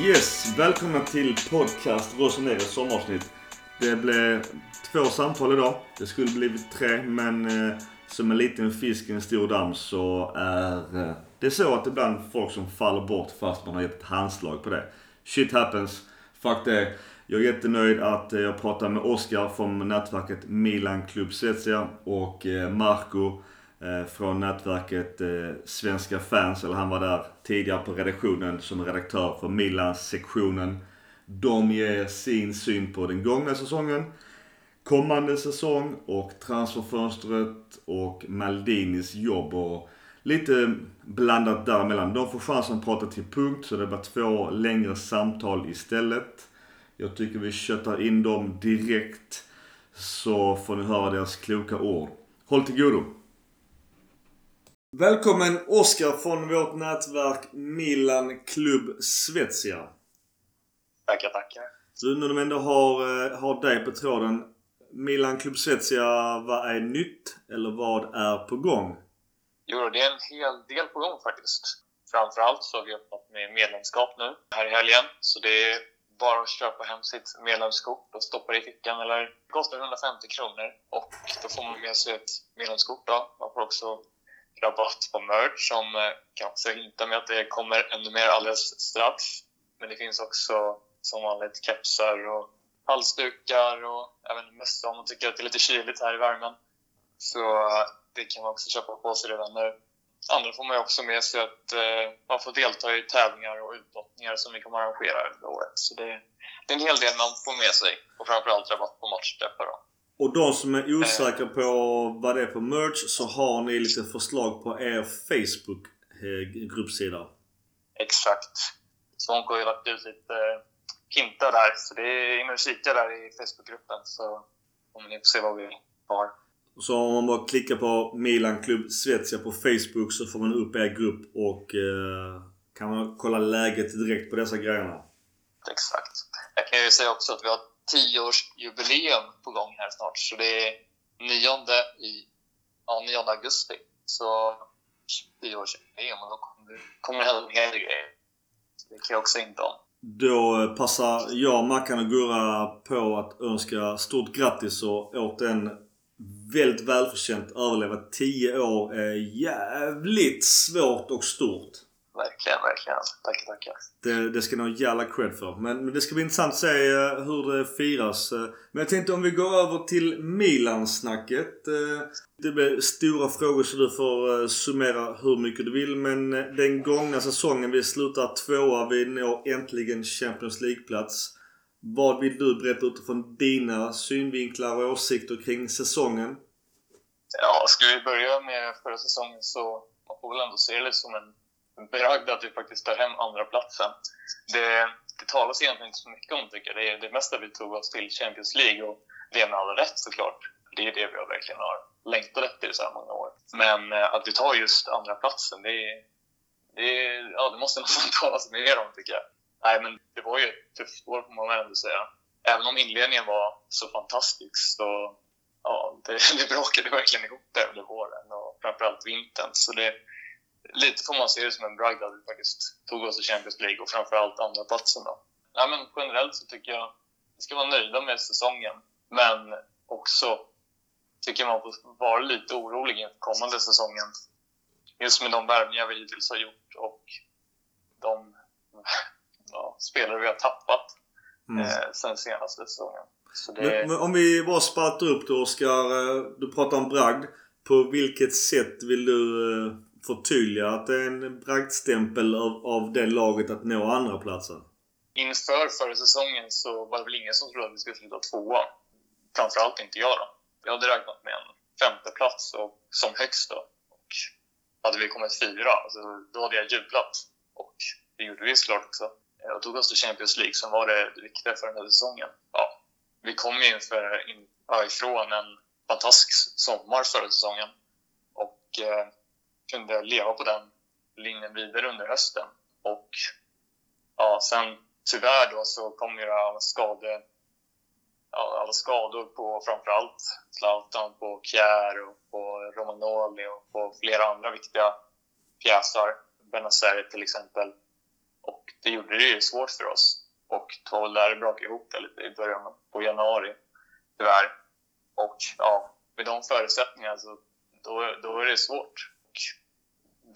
Yes, välkomna till podcast Rosenegers sommaravsnitt. Det blev två samtal idag. Det skulle blivit tre men eh, som en liten fisk i en stor damm så är eh, det så att ibland folk som faller bort fast man har gett ett handslag på det. Shit happens. Fuck det. Jag är jättenöjd att eh, jag pratar med Oskar från nätverket Milan Club Svezia och eh, Marco Eh, från nätverket eh, Svenska fans. Eller han var där tidigare på redaktionen som redaktör för Milan-sektionen. De ger sin syn på den gångna säsongen, kommande säsong och transferfönstret och Maldinis jobb och lite blandat däremellan. De får chansen att prata till punkt så det blir två längre samtal istället. Jag tycker vi köttar in dem direkt. Så får ni höra deras kloka ord. Håll till godo. Välkommen Oskar från vårt nätverk Milan Club Svezia. Tackar, tackar. Du, när de ändå har, eh, har dig på tråden. Milan Club Svezia, vad är nytt? Eller vad är på gång? Jo, det är en hel del på gång faktiskt. Framförallt så har vi öppnat med medlemskap nu här i helgen. Så det är bara att köpa hem sitt medlemskort och stoppa det i fickan. Eller, det kostar 150 kronor och då får man med sig ett medlemskort. Då. Man får också rabatt på merch som eh, kanske hintar med att det kommer ännu mer alldeles strax. Men det finns också som vanligt kepsar och halsdukar och även mössa om man tycker att det är lite kyligt här i värmen. Så eh, det kan man också köpa på sig redan nu. Andra får man ju också med sig att eh, man får delta i tävlingar och utlottningar som vi kommer arrangera under året. Så det, det, är en hel del man får med sig och framförallt rabatt på matchträffar. Och de som är osäkra eh. på vad det är för merch så har ni lite förslag på er Facebook-gruppsida. Exakt. Så hon har ju lagt ut lite eh, hintar där. Så det är in och kika där i Facebookgruppen så kommer ni få se vad vi har. Så om man bara klickar på Milan Club Svezia på Facebook så får man upp er grupp och eh, kan man kolla läget direkt på dessa grejerna. Exakt. Jag kan ju säga också att vi har 10-årsjubileum på gång här snart. Så det är 9, i, ja, 9 augusti. Så 10-årsjubileum och då kommer, kommer det hända en hel del grejer. Så det kan jag också inte om. Då passar jag, Mackan och Gurra på att önska stort grattis och åt en väldigt välförtjänt överleva 10 år är jävligt svårt och stort. Verkligen, verkligen. Tackar, tackar. Det, det ska ni ha jävla cred för. Men, men, det ska bli intressant att se eh, hur det firas. Eh, men jag tänkte om vi går över till Milan-snacket. Eh, det blir stora frågor så du får summera hur mycket du vill. Men den gångna säsongen, vi slutar tvåa. Vi når äntligen Champions League-plats. Vad vill du berätta utifrån dina synvinklar och åsikter kring säsongen? Ja, ska vi börja med förra säsongen så man får väl ändå se det som en bragd att vi faktiskt tar hem andra platsen. Det, det talas egentligen inte så mycket om tycker jag. Det, det mesta vi tog oss till Champions League och det med all rätt såklart. Det är det vi verkligen har längtat efter i så här många år. Men eh, att vi tar just andra platsen det, det, ja, det måste nästan talas mer om tycker jag. Nej, men det var ju ett tufft år får man väl ändå säga. Även om inledningen var så fantastisk så ja, det, det brakade verkligen ihop där under våren och framförallt vintern. Så det, lite får man se det som en bragd att vi faktiskt tog oss till Champions League och framförallt andra platsen då. Ja, men generellt så tycker jag vi ska vara nöjda med säsongen, men också tycker man får vara lite orolig inför kommande säsongen. Just med de värvningar vi hittills har gjort och de ja, spelare vi har tappat mm. eh, sen senaste säsongen. Det... Men, men, om vi bara spaltar upp det Oskar. Eh, du pratar om bragd. På vilket sätt vill du eh, förtydliga att det är en bragdstämpel av, av det laget att nå andra platsen? Inför förra säsongen så var det väl ingen som trodde att vi skulle sluta tvåa. Framförallt inte jag då. Jag hade räknat med en femte plats och, som högst då. Och hade vi kommit fyra, alltså, då hade jag jublat. Och det gjorde vi såklart också eh, och tog oss till Champions League som var det viktiga för den här säsongen. Ja, vi kom ju inför, in, ifrån en fantastisk sommar förra säsongen och eh, kunde leva på den linjen vidare under hösten. Och ja, sen tyvärr då så kom ju alla skador, ja, alla skador på framförallt Zlatan, på Kjär och på Romagnoli och på flera andra viktiga pjäser. Benazer till exempel. Och det gjorde det ju svårt för oss. Och det var väl där det brakade ihop lite i början på januari, tyvärr. Och ja, med de förutsättningarna så då, då är det svårt.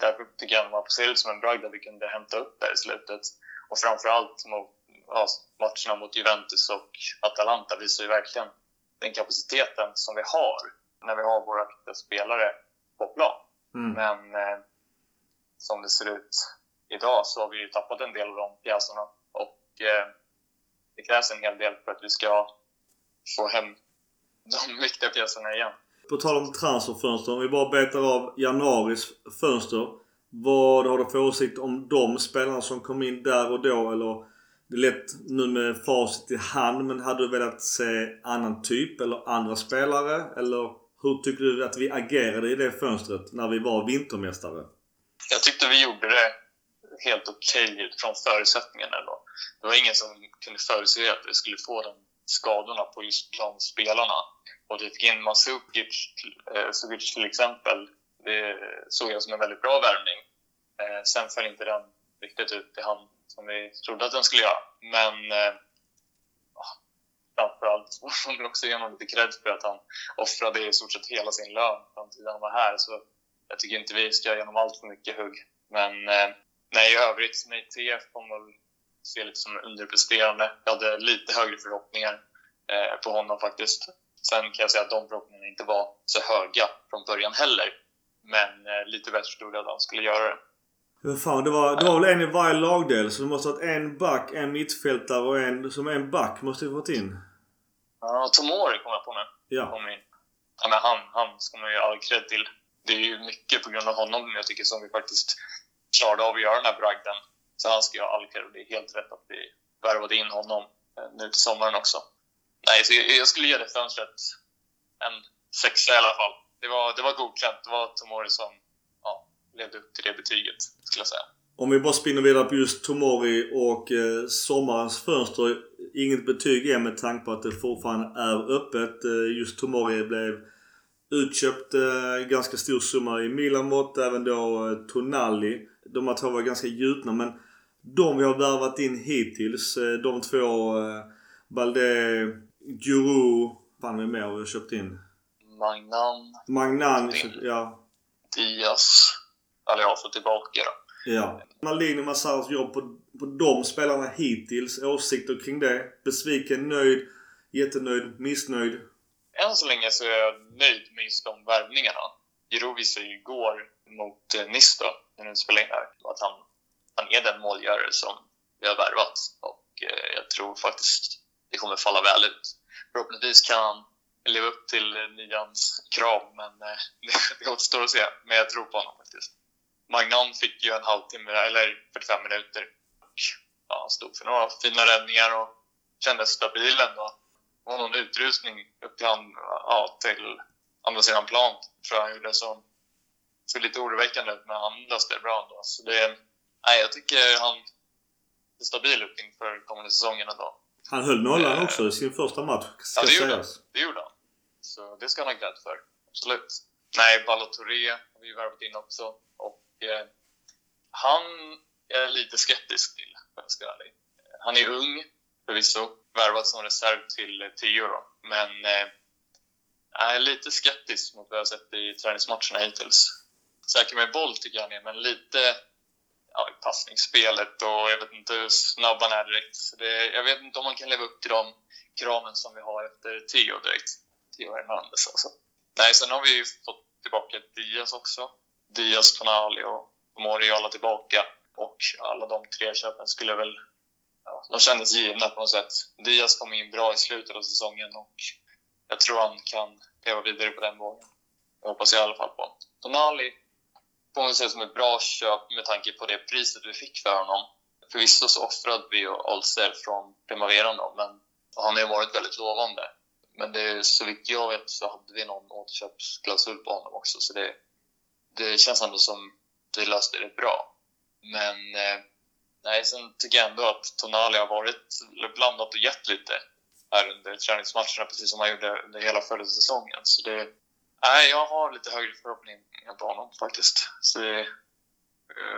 Därför tycker jag att man får se det som en bragd där vi kunde hämta upp där i slutet. Och framförallt mot ja, matcherna mot Juventus och Atalanta visar ju verkligen den kapaciteten som vi har när vi har våra viktiga spelare på plan. Mm. Men eh, som det ser ut idag så har vi ju tappat en del av de pjäserna och eh, det krävs en hel del för att vi ska få hem de viktiga pjäserna igen. På tal om transferfönster, om vi bara betar av januaris fönster. Vad har du för åsikt om de spelarna som kom in där och då? Eller det är lätt nu med facit i hand, men hade du velat se annan typ eller andra spelare? Eller hur tycker du att vi agerade i det fönstret när vi var vintermästare? Jag tyckte vi gjorde det helt okej okay utifrån förutsättningarna. Då. Det var ingen som kunde förutse att vi skulle få de skadorna på just de spelarna. Och vi fick in Masukic, eh, till exempel. Det såg jag som en väldigt bra värvning. Eh, sen föll inte den riktigt ut i hand som vi trodde att den skulle göra. Men eh, ah, framförallt får man också ge honom lite cred för att han offrade i stort sett hela sin lön fram till han var här. Så jag tycker inte vi ska genom allt för mycket hugg. Men eh, nej, i övrigt, nej, TF kommer väl se lite som underpresterande. Jag hade lite högre förhoppningar eh, på honom faktiskt. Sen kan jag säga att de förhoppningarna inte var så höga från början heller. Men eh, lite bättre trodde jag att han skulle göra det. Hur fan, det var, det var väl en i varje lagdel så det måste ha en back, en mittfältare och en som en back måste vi fått in. Ja, Tomori kom jag på nu. Ja. Kom in. Ja, men han, han ska man ju all cred till. Det är ju mycket på grund av honom jag tycker som vi faktiskt klarade av att göra den här bragden. Så han ska ju ha all cred och det är helt rätt att vi värvade in honom eh, nu till sommaren också. Nej, så jag skulle ge det fönstret en sexa i alla fall. Det var, det var godkänt. Det var Tomori som levde upp till det betyget, skulle jag säga. Om vi bara spinner vidare på just Tomori och eh, sommarens fönster. Inget betyg än med tanke på att det fortfarande är öppet. Eh, just Tomori blev utköpt eh, ganska stor summa i Milan-mått. Även då eh, Tonali. De här två var ganska gjutna men de vi har värvat in hittills, eh, de två eh, Balde, Guru, fan är mer vi köpt in? Magnan. Magnan, ja. Diaz eller jag får tillbaka då. Ja. Maldini och Massaros jobb på, på de spelarna hittills. Åsikter kring det? Besviken, nöjd, jättenöjd, missnöjd? Än så länge så är jag nöjd med just de värvningarna. Jiro visade ju igår mot eh, Nice när nu spelar in här, att han, han är den målgörare som vi har värvat. Och eh, jag tror faktiskt det kommer falla väl ut. Förhoppningsvis kan han leva upp till nians krav, men eh, det, återstår att se. Men jag tror på honom faktiskt. Magnan fick ju en halvtimme, eller 45 minuter. Och, ja, han stod för några fina räddningar och kändes stabil ändå. Och någon utrustning upp till, han, ja, till andra sidan plan tror jag han gjorde som såg lite oroväckande ut, men han löste det bra ändå. Så det, nej, jag tycker han är stabil ut inför kommande säsongen ändå. Han höll nollan eh, också i sin första match, ska ja, det sägas. Gjorde, det gjorde han. Så det ska han ha cred för. Absolut. Nej, Balotelli har vi värvat in också. Och Eh, han är lite skeptisk till, om jag ska ärlig. Han är ung, förvisso, värvad som reserv till Tio då. men eh, är lite skeptisk mot vad jag sett i träningsmatcherna hittills. Säker med boll tycker jag han är, men lite ja, i passningsspelet och jag vet inte hur snabb han är direkt. Det, jag vet inte om man kan leva upp till de kraven som vi har efter Tio direkt. Tio Hernandez alltså. Nej, sen har vi ju fått tillbaka Diaz också. Diaz, Tonali och Mori alla tillbaka. Och alla de tre köpen skulle väl... Ja, de kändes givna på något sätt. Diaz kom in bra i slutet av säsongen och jag tror han kan leva vidare på den vågen. Jag hoppas jag i alla fall på. honom. Tonali får man säga som ett bra köp med tanke på det priset vi fick för honom. Förvisso så offrade vi Olser från Primaveran då, men han har ju varit väldigt lovande. Men det, så vitt jag vet så hade vi någon återköpsklausul på honom också, så det, det känns ändå som det löste det bra. Men eh, nej, sen tycker jag ändå att Tonali har varit blandat och gett lite här under träningsmatcherna, precis som han gjorde under hela förra säsongen. Så det, nej, jag har lite högre förhoppningar på honom faktiskt. Så det,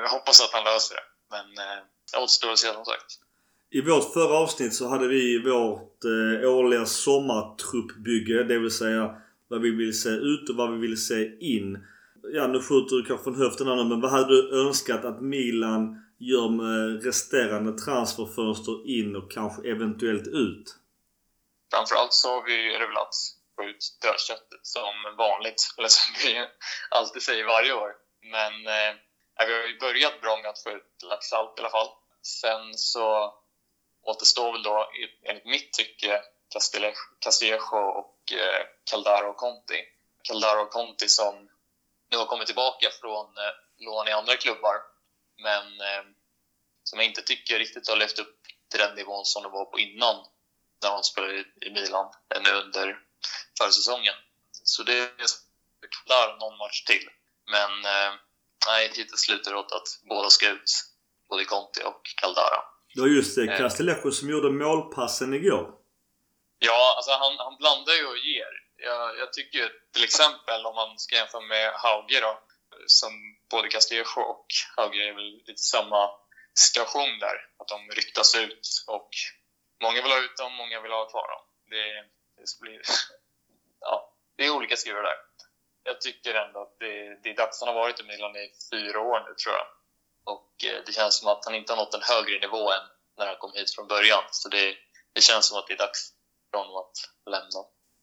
jag hoppas att han löser det. Men eh, Det återstår att se som sagt. I vårt förra avsnitt så hade vi vårt eh, årliga sommartruppbygge. Det vill säga vad vi vill se ut och vad vi vill se in. Ja, nu skjuter du kanske från höften här nu, men vad hade du önskat att Milan gör med resterande transferfönster in och kanske eventuellt ut? Framförallt så har vi det väl att få ut dödköttet som vanligt, eller som vi alltid säger varje år. Men eh, vi har ju börjat bra med att få ut laxalt i alla fall. Sen så återstår väl då, enligt mitt tycke, Castillejo och eh, Caldaro och Conti. Caldaro och Conti som nu har kommit tillbaka från eh, lån i andra klubbar, men eh, som jag inte tycker riktigt har levt upp till den nivån som de var på innan när de spelade i Milan, ännu under försäsongen. Så det är klar någon match till. Men eh, nej, hittills slutar det åt att båda ska ut. Både Conti och Caldara. Var just det. Castellejo som gjorde målpassen igår. Ja, alltså han, han blandar ju och ger. Jag, jag tycker till exempel om man ska jämföra med Hauge då, som både Castellejo och Hauge är väl lite samma situation där. Att de ryktas ut och många vill ha ut dem, många vill ha kvar dem. Det, det blir... Ja, det är olika skruvar där. Jag tycker ändå att det, det är dags. Han har varit i Milan i fyra år nu, tror jag. Och eh, det känns som att han inte har nått en högre nivå än när han kom hit från början. Så det, det känns som att det är dags för honom att lämna.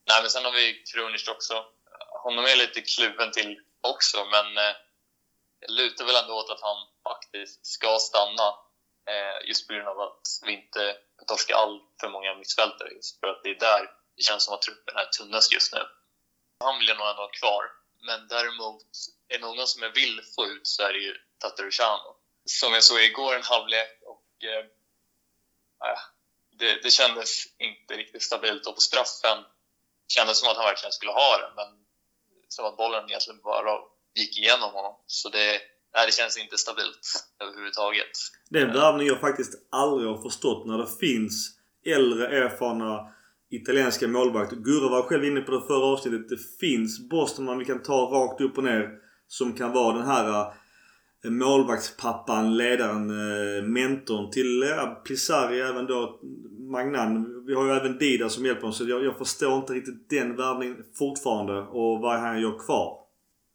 Nej, men sen har vi Krunic också. Honom är jag lite kluven till också, men eh, jag lutar väl ändå åt att han faktiskt ska stanna. Eh, just på grund av att vi inte torskar all för många mittfältare. Just för att det är där det känns som att truppen är tunnast just nu. Han vill jag nog ändå ha kvar. Men däremot, är det någon som jag vill få ut så är det ju Tatarushano. Som jag såg igår en halvlek och eh, äh, det, det kändes inte riktigt stabilt. Och på straffen kändes som att han verkligen skulle ha den, men som att bollen egentligen bara gick igenom honom. Så det, nej, det känns inte stabilt överhuvudtaget. Det är en värvning jag faktiskt aldrig har förstått när det finns äldre erfarna italienska målvakt. Gurra var själv inne på det förra avsnittet. Det finns Boston vi kan ta rakt upp och ner som kan vara den här eh, målvaktspappan, ledaren, eh, mentorn till ja, Plisari även då Magnan. Vi har ju även Dida som hjälper oss. Så jag, jag förstår inte riktigt den värvningen fortfarande och vad han gör kvar.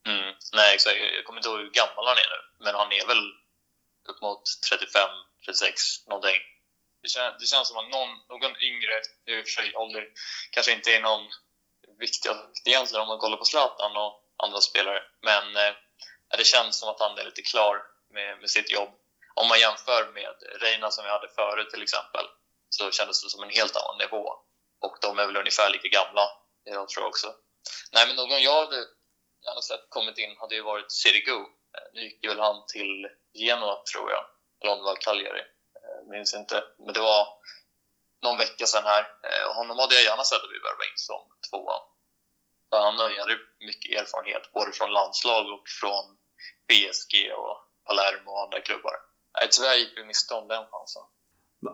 Mm, nej exakt. Jag kommer inte ihåg hur gammal han är nu. Men han är väl upp mot 35, 36 någonting. Det, kän, det känns som att någon, någon yngre, i och för sig ålder, kanske inte är någon viktig egentligen om man kollar på Zlatan och andra spelare. Men eh, det känns som att han är lite klar med, med sitt jobb. Om man jämför med Reina som vi hade förut till exempel, så kändes det som en helt annan nivå. Och de är väl ungefär lika gamla, eh, jag tror också. Nej, men någon jag hade gärna sett kommit in hade ju varit Sirigu. Eh, nu gick väl han till Genoa, tror jag. Eller om det var Cagliari. Minns inte. Men det var någon vecka sedan här. Eh, honom hade jag gärna sett att vi värvade in som tvåa. Han har mycket erfarenhet, både från landslag och från PSG och Palermo och andra klubbar. Nej, tyvärr gick vi miste om den chansen.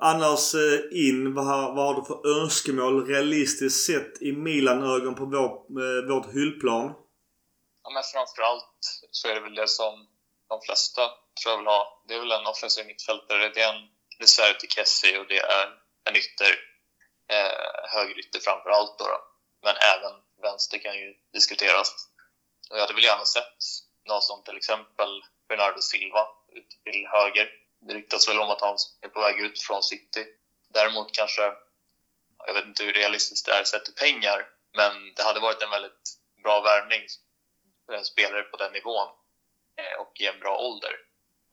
Annars eh, in, vad har, vad har du för önskemål realistiskt sett i Milan-ögon på vår, eh, vårt hyllplan? Ja, men framförallt så är det väl det som de flesta tror jag vill ha. Det är väl en offensiv mittfältare. Det är en det är till Kessie och det är en ytter, eh, högerytter framför allt då, då. Men även vänster kan ju diskuteras. Och jag hade väl gärna sett någon som till exempel Bernardo Silva ut till höger. Det ryktas väl om att han är på väg ut från City. Däremot kanske, jag vet inte hur realistiskt det är sett till pengar, men det hade varit en väldigt bra värvning för en spelare på den nivån eh, och i en bra ålder.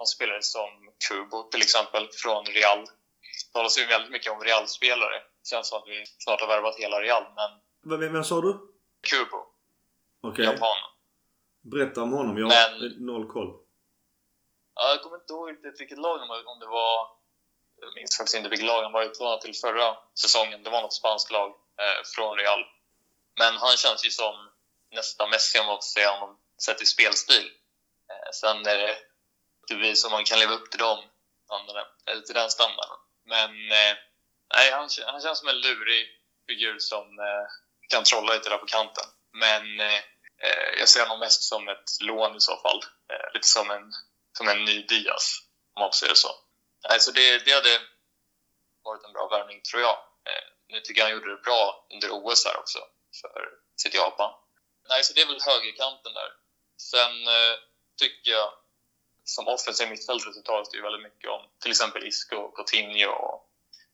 En spelare som Kubo till exempel från Real. Det talas ju väldigt mycket om Real-spelare. Det känns som att vi snart har värvat hela Real, men... Vem, vem sa du? Kubo. Okej. Okay. Japan. Berätta om honom. Jag har men, noll koll. Ja, jag kommer inte ihåg riktigt vilket lag var. Om det var... Jag minns faktiskt inte vilket lag han var utlånad till förra säsongen. Det var något spanskt lag eh, från Real. Men han känns ju som nästa Messi om man får säga honom, sett till spelstil. Eh, sen är det bevisa om man kan leva upp till dem, eller till den standarden. Men eh, nej, han, han känns som en lurig figur som eh, kan trolla lite där på kanten. Men eh, Eh, jag ser honom mest som ett lån i så fall. Eh, lite som en, som en ny Diaz, om man får säga så. Alltså det, det hade varit en bra värvning, tror jag. Eh, nu tycker jag han gjorde det bra under OS här också, för sitt Japan. Nej, så det är väl högerkanten där. Sen eh, tycker jag, som offensiv mittfältare så talas det ju väldigt mycket om till exempel Isco, Coutinho och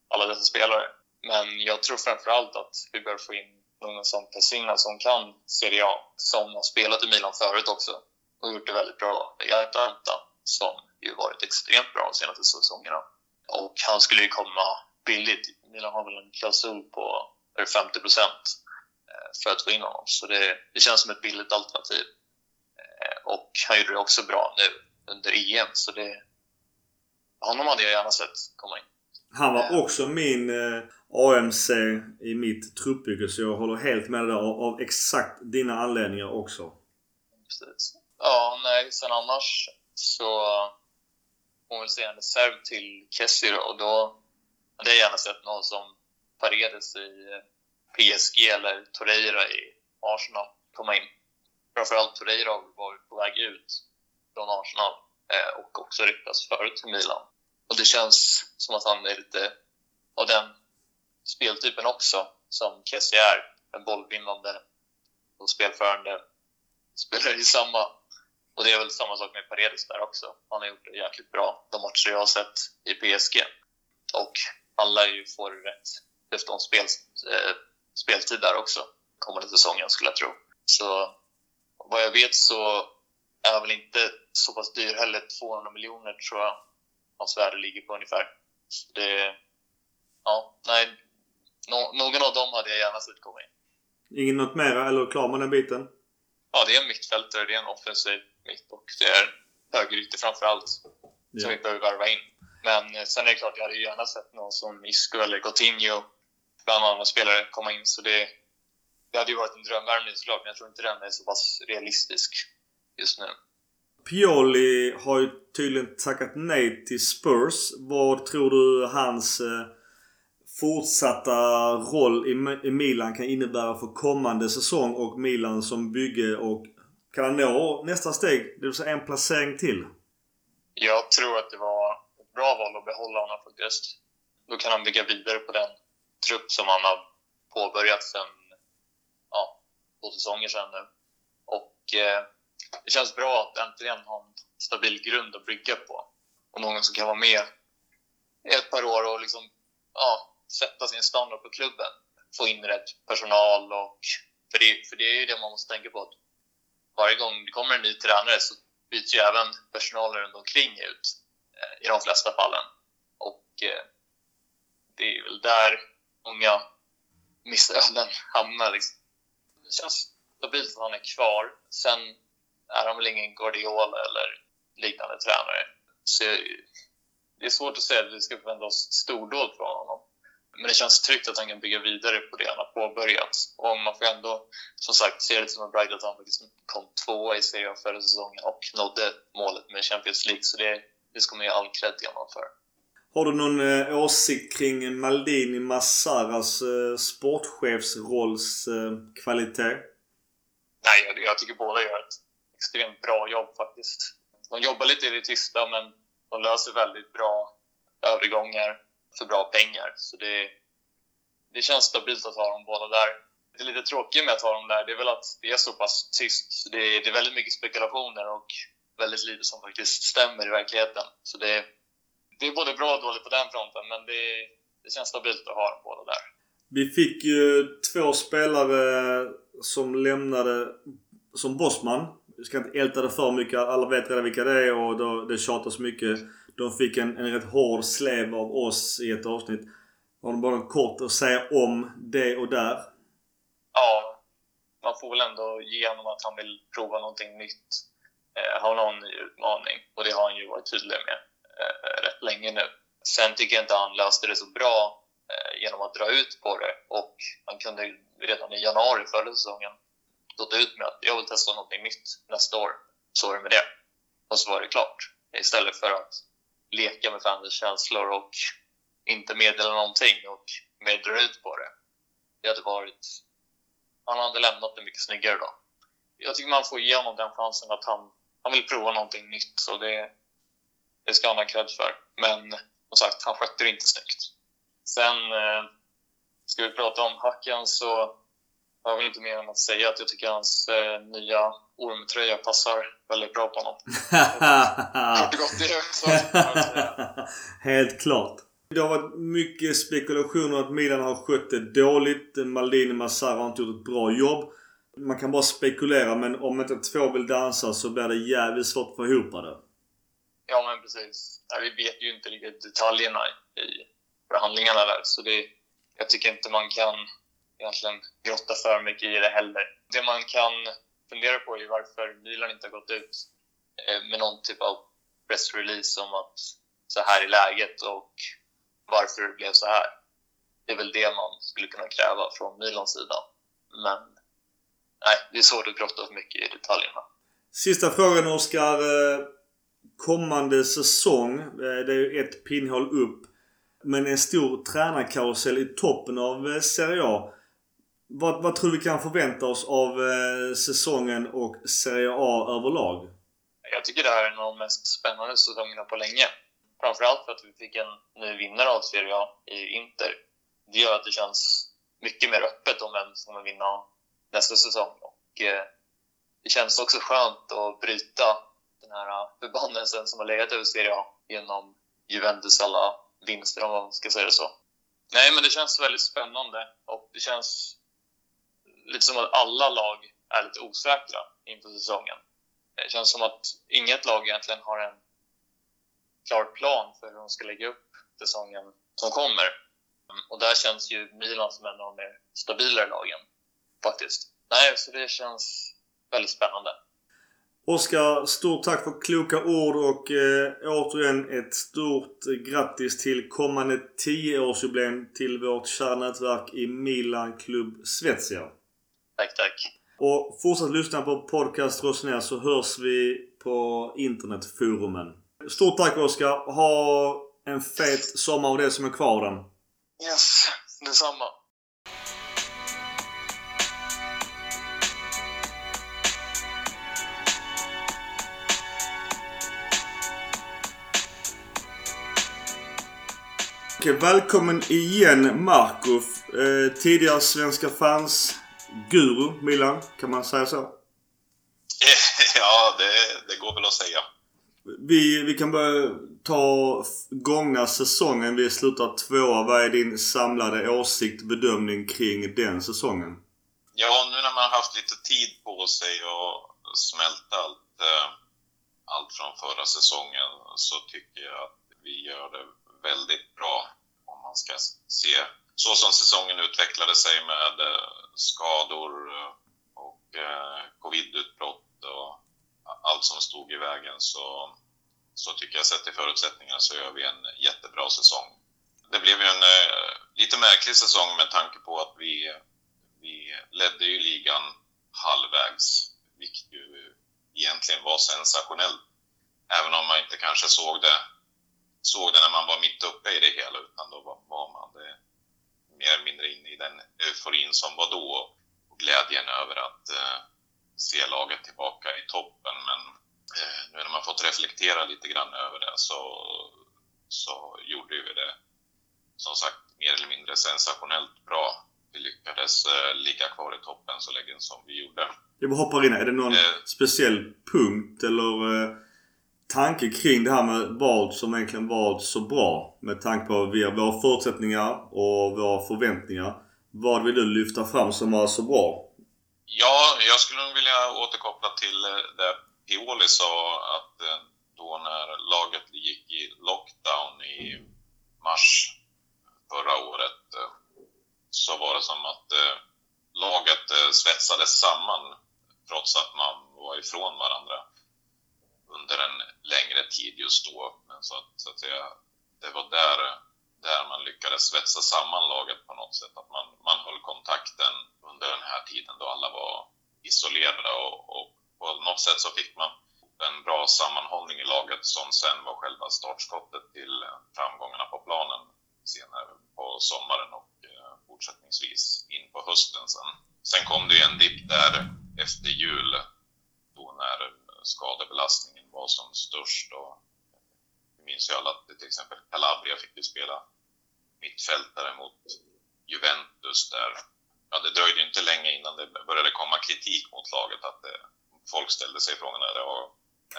alla dessa spelare. Men jag tror framför allt att vi bör få in någon som Pessina som kan Serie A, som har spelat i Milan förut också och gjort det väldigt bra i Atalanta, som ju varit extremt bra de senaste säsongerna. Och han skulle ju komma billigt. Milan har väl en klausul på 50 procent eh, för att få in honom, så det, det känns som ett billigt alternativ. Eh, och han gjorde det också bra nu under EM, så det, honom hade jag gärna sett komma in. Han var också min eh, AMC i mitt truppbygge så jag håller helt med dig där av, av exakt dina anledningar också. Precis. Ja, nej, sen annars så får man väl säga en reserv till Kessie då, och då hade jag gärna sett någon som Paredes i PSG eller Torreira i Arsenal komma in. Framförallt Torreira var på väg ut från Arsenal eh, och också ryktas förut till Milan. Och det känns som att han är lite av den speltypen också, som Kessie är. En bollvinnande och spelförande spelare i samma. Och det är väl samma sak med Paredes där också. Han har gjort det jäkligt bra de matcher jag har sett i PSG. Och han lär ju få det rätt efter om spel, eh, speltid där också kommande säsongen skulle jag tro. Så vad jag vet så är han väl inte så pass dyr heller. 200 miljoner tror jag hans värde ligger på ungefär. Så det, ja, nej, no, någon av dem hade jag gärna sett komma in. Inget något mera, eller klar med den biten? Ja, det är en mittfältare, det är en offensiv mitt och det är högerytter framför allt ja. som vi behöver värva in. Men eh, sen är det klart, jag hade gärna sett någon som Isco eller Coutinho, bland andra spelare, komma in. Så det, det hade ju varit en drömvärvning såklart, men jag tror inte den är så pass realistisk just nu. Pioli har ju tydligen tackat nej till Spurs. Vad tror du hans eh, fortsatta roll i, Milan kan innebära för kommande säsong och Milan som bygge och kan han nå nästa steg? Det vill säga en placering till? Jag tror att det var ett bra val att behålla honom faktiskt. Då kan han bygga vidare på den trupp som han har påbörjat sen ja, två säsonger sedan nu. Och eh, det känns bra att äntligen ha en stabil grund att bygga på. Och någon som kan vara med i ett par år och liksom, ja, sätta sin standard på klubben. Få in rätt personal och... För det, för det är ju det man måste tänka på. Att varje gång det kommer en ny tränare så byts ju även personalen runt omkring ut eh, i de flesta fallen. Och eh, det är väl där många missöden hamnar. Liksom. Det känns stabilt att han är kvar. Sen är han väl ingen Guardiola eller liknande tränare. Så det är svårt att säga att vi ska förvänta oss stordåd från honom. Men det känns tryggt att han kan bygga vidare på det han har påbörjat. Och man får ändå, som sagt, se det som en bragd att han faktiskt kom tvåa i serien förra säsongen och nådde målet med Champions League. Så det, det ska man ge all cred till honom för. Har du någon eh, åsikt kring Maldini Massaras eh, sportchefsrolls eh, kvalitet? Nej, jag, jag tycker båda gör ett extremt bra jobb faktiskt. De jobbar lite i det tysta, men de löser väldigt bra övergångar för bra pengar. Så det, det känns stabilt att ha dem båda där. Det lite tråkiga med att ha dem där det är väl att det är så pass tyst. Det är, det är väldigt mycket spekulationer och väldigt lite som faktiskt stämmer i verkligheten. Så det, det är både bra och dåligt på den fronten, men det, det känns stabilt att ha dem båda där. Vi fick ju två spelare som lämnade som bossman. Jag ska inte älta det för mycket. Alla vet redan vilka det är och då, det tjatas mycket. De fick en, en rätt hård slev av oss i ett avsnitt. Har du bara kort att säga om det och där? Ja, man får väl ändå ge honom att han vill prova någonting nytt. Eh, ha någon ny utmaning. Och det har han ju varit tydlig med eh, rätt länge nu. Sen tycker jag inte han löste det så bra eh, genom att dra ut på det. Och han kunde redan i januari förra säsongen gått ut med att jag vill testa något nytt nästa år. Så är det med det. Och så var det klart. Istället för att leka med fans känslor och inte meddela någonting och mer dra ut på det. Det hade varit... Han hade lämnat det mycket snyggare då. Jag tycker man får ge honom den chansen att han, han vill prova någonting nytt. Så det, det ska han ha cred för. Men som sagt, han skötte det inte snyggt. Sen, eh, ska vi prata om Hacken så har jag väl inte mer än att säga att jag tycker hans eh, nya ormtröja passar väldigt bra på honom. Helt klart. Det har varit mycket spekulationer att Milan har skött det dåligt. Maldini Massara har inte gjort ett bra jobb. Man kan bara spekulera men om inte två vill dansa så blir det jävligt svårt att få ihop det. Ja men precis. Nej, vi vet ju inte riktigt detaljerna i förhandlingarna där så det, jag tycker inte man kan egentligen grotta för mycket i det heller. Det man kan fundera på är varför Milan inte har gått ut eh, med någon typ av pressrelease om att så här är läget och varför det blev så här. Det är väl det man skulle kunna kräva från Milans sida. Men nej, det är svårt att grotta för mycket i detaljerna. Sista frågan Oskar. Eh, kommande säsong. Eh, det är ju ett pinnhål upp. Men en stor tränarkarusell i toppen av Serie A. Vad, vad tror vi kan förvänta oss av eh, säsongen och Serie A överlag? Jag tycker det här är en av de mest spännande säsongerna på länge. Framförallt för att vi fick en ny vinnare av Serie A i Inter. Det gör att det känns mycket mer öppet om vem som kommer vinna nästa säsong. Och, eh, det känns också skönt att bryta den här förbannelsen som har legat över Serie A genom Juventus alla vinster, om man ska säga det så. Nej, men det känns väldigt spännande och det känns lite som att alla lag är lite osäkra inför säsongen. Det känns som att inget lag egentligen har en klar plan för hur de ska lägga upp säsongen som kommer. Och där känns ju Milan som en av de mer stabilare lagen, faktiskt. Nej, så det känns väldigt spännande. Oskar, stort tack för kloka ord och eh, återigen ett stort grattis till kommande 10-årsjubileum till vårt kära nätverk i Milan Club Svezia. Tack, tack. Och fortsätt lyssna på podcast Rosner så hörs vi på internetforumen. Stort tack Oskar. Ha en fet sommar och det som är kvar den. Yes, detsamma. Okej, välkommen igen Marco. Eh, tidigare Svenska fans guru, Milan. Kan man säga så? Ja, det, det går väl att säga. Vi, vi kan börja ta gångna säsongen. Vi slutar tvåa. Vad är din samlade åsikt, bedömning kring den säsongen? Ja, nu när man har haft lite tid på sig och smälta allt, eh, allt från förra säsongen så tycker jag att vi gör det väldigt bra om man ska se så som säsongen utvecklade sig med eh, skador eh, och eh, covidutbrott och allt som stod i vägen så, så tycker jag sett till förutsättningarna så gör vi en jättebra säsong. Det blev ju en lite märklig säsong med tanke på att vi, vi ledde ju ligan halvvägs, vilket ju egentligen var sensationellt. Även om man inte kanske såg det, såg det när man var mitt uppe i det hela, utan då var, var man det mer eller mindre inne i den euforin som var då och glädjen över att eh, se laget tillbaka i toppen. Men eh, nu när man fått reflektera lite grann över det så, så gjorde vi det som sagt mer eller mindre sensationellt bra. Vi lyckades eh, ligga kvar i toppen så länge som vi gjorde. Jag bara hoppar in Är det någon eh, speciell punkt eller eh, tanke kring det här med vad som egentligen var så bra? Med tanke på våra förutsättningar och våra förväntningar. Vad vill du lyfta fram som var så bra? Ja, jag skulle nog vilja återkoppla till eh, det Pioli sa att eh, då när laget gick i lockdown i mars förra året eh, så var det som att laget svetsades samman trots att man var ifrån varandra under en längre tid just då. Men så att, så att säga, det var där, där man lyckades svetsa samman laget på något sätt. Att man, man höll kontakten under den här tiden då alla var isolerade och, och på något sätt så fick man en bra sammanhållning i laget som sen var själva startskottet till framgångarna på planen senare på sommaren och eh, fortsättningsvis in på hösten sen. Sen kom det ju en dipp där efter jul då när skadebelastningen var som störst och minns ju alla att till exempel Calabria fick ju spela mittfältare mot Juventus där. Ja, det dröjde inte länge innan det började komma kritik mot laget att det, folk ställde sig frågan är,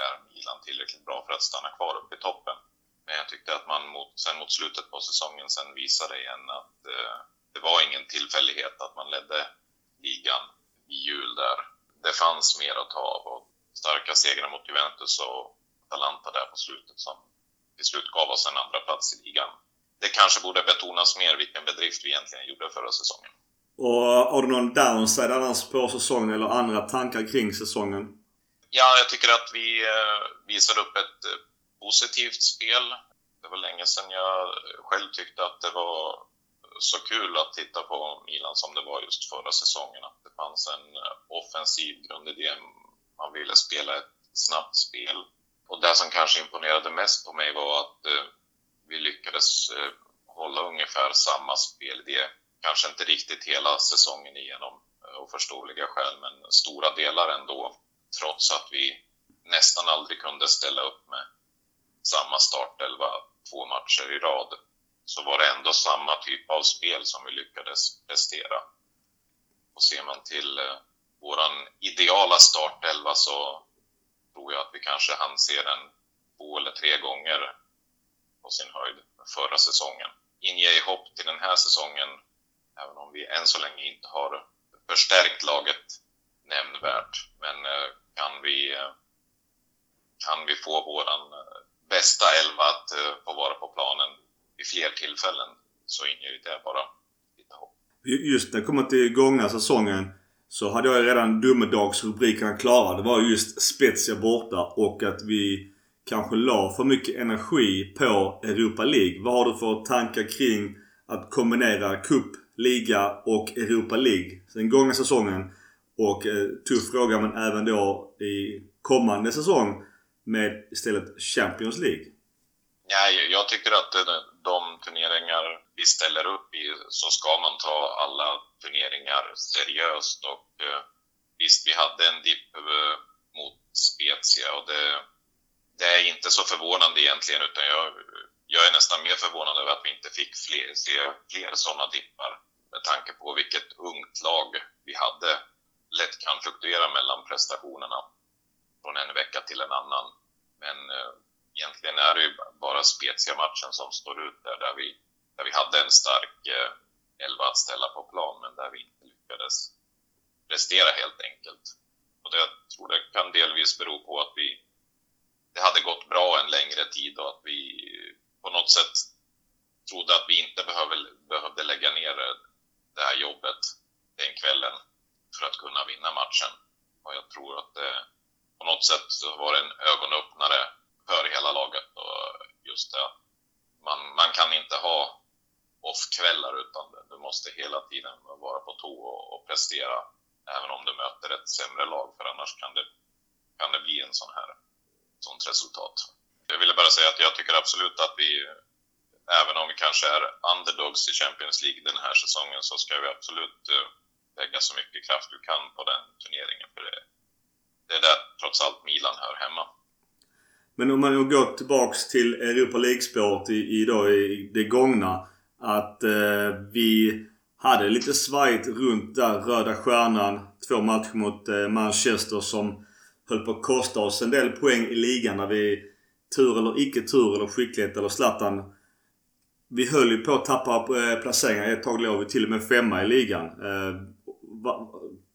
är Milan tillräckligt bra för att stanna kvar uppe i toppen? Men jag tyckte att man mot, sen mot slutet på säsongen sen visade igen att eh, det var ingen tillfällighet att man ledde ligan i jul där. Det fanns mer att ta av och starka segrar mot Juventus och Atalanta där på slutet som till slut gav oss en andra plats i ligan. Det kanske borde betonas mer vilken bedrift vi egentligen gjorde förra säsongen. Och har du någon downside annars på säsongen eller andra tankar kring säsongen? Ja, jag tycker att vi eh, visar upp ett eh, positivt spel. Det var länge sedan jag själv tyckte att det var så kul att titta på Milan som det var just förra säsongen. Att det fanns en eh, offensiv grundidé. Man ville spela ett snabbt spel. Och det som kanske imponerade mest på mig var att eh, vi lyckades eh, hålla ungefär samma spelidé. Kanske inte riktigt hela säsongen igenom, eh, av förståeliga skäl, men stora delar ändå. Trots att vi nästan aldrig kunde ställa upp med samma startelva två matcher i rad så var det ändå samma typ av spel som vi lyckades prestera. Och ser man till eh, våran ideala startelva så tror jag att vi kanske hann se den två eller tre gånger på sin höjd förra säsongen. Inger hopp till den här säsongen, även om vi än så länge inte har förstärkt laget nämnvärt. Men eh, kan vi, eh, kan vi få våran eh, bästa elva att få vara på planen vid fler tillfällen så inger ju det bara lite hopp. Just när det kommer till gångna säsongen så hade jag redan domedagsrubrikerna klara. Det var just Spezia borta och att vi kanske la för mycket energi på Europa League. Vad har du för tankar kring att kombinera Cup, Liga och Europa League? Den gångna säsongen. Och eh, tuff fråga men även då i kommande säsong med istället Champions League. Nej jag tycker att eh, de turneringar vi ställer upp i så ska man ta alla turneringar seriöst och eh, visst, vi hade en dipp eh, mot Spezia och det, det, är inte så förvånande egentligen utan jag, jag är nästan mer förvånad över att vi inte fick fler, se fler sådana dippar med tanke på vilket ungt lag vi hade. Lätt kan fluktuera mellan prestationerna från en vecka till en annan. Men eh, egentligen är det ju bara Spezia-matchen som står ut där, där vi, där vi hade en stark eh, elva att ställa på plan, men där vi inte lyckades prestera helt enkelt. Och det, jag tror det kan delvis bero på att vi, det hade gått bra en längre tid och att vi på något sätt trodde att vi inte behövde, behövde lägga ner det här jobbet den kvällen för att kunna vinna matchen. Och jag tror att det på något sätt var en ögonöppnare för hela laget. Och just det att man, man kan inte ha off-kvällar utan du måste hela tiden vara på tå och, prestera även om du möter ett sämre lag för annars kan det, kan det bli en sån här sånt resultat. Jag ville bara säga att jag tycker absolut att vi, även om vi kanske är underdogs i Champions League den här säsongen, så ska vi absolut eh, lägga så mycket kraft vi kan på den turneringen. För det, det är där trots allt Milan hör hemma. Men om man går tillbaks till Europa League-spåret i, i, då, i det gångna. Att eh, vi hade lite svajigt runt där Röda Stjärnan. Två matcher mot eh, Manchester som höll på att kosta oss en del poäng i ligan när vi tur eller icke tur eller skicklighet eller Zlatan. Vi höll ju på att tappa eh, placeringar. Ett tag låg vi till och med femma i ligan. Eh, va,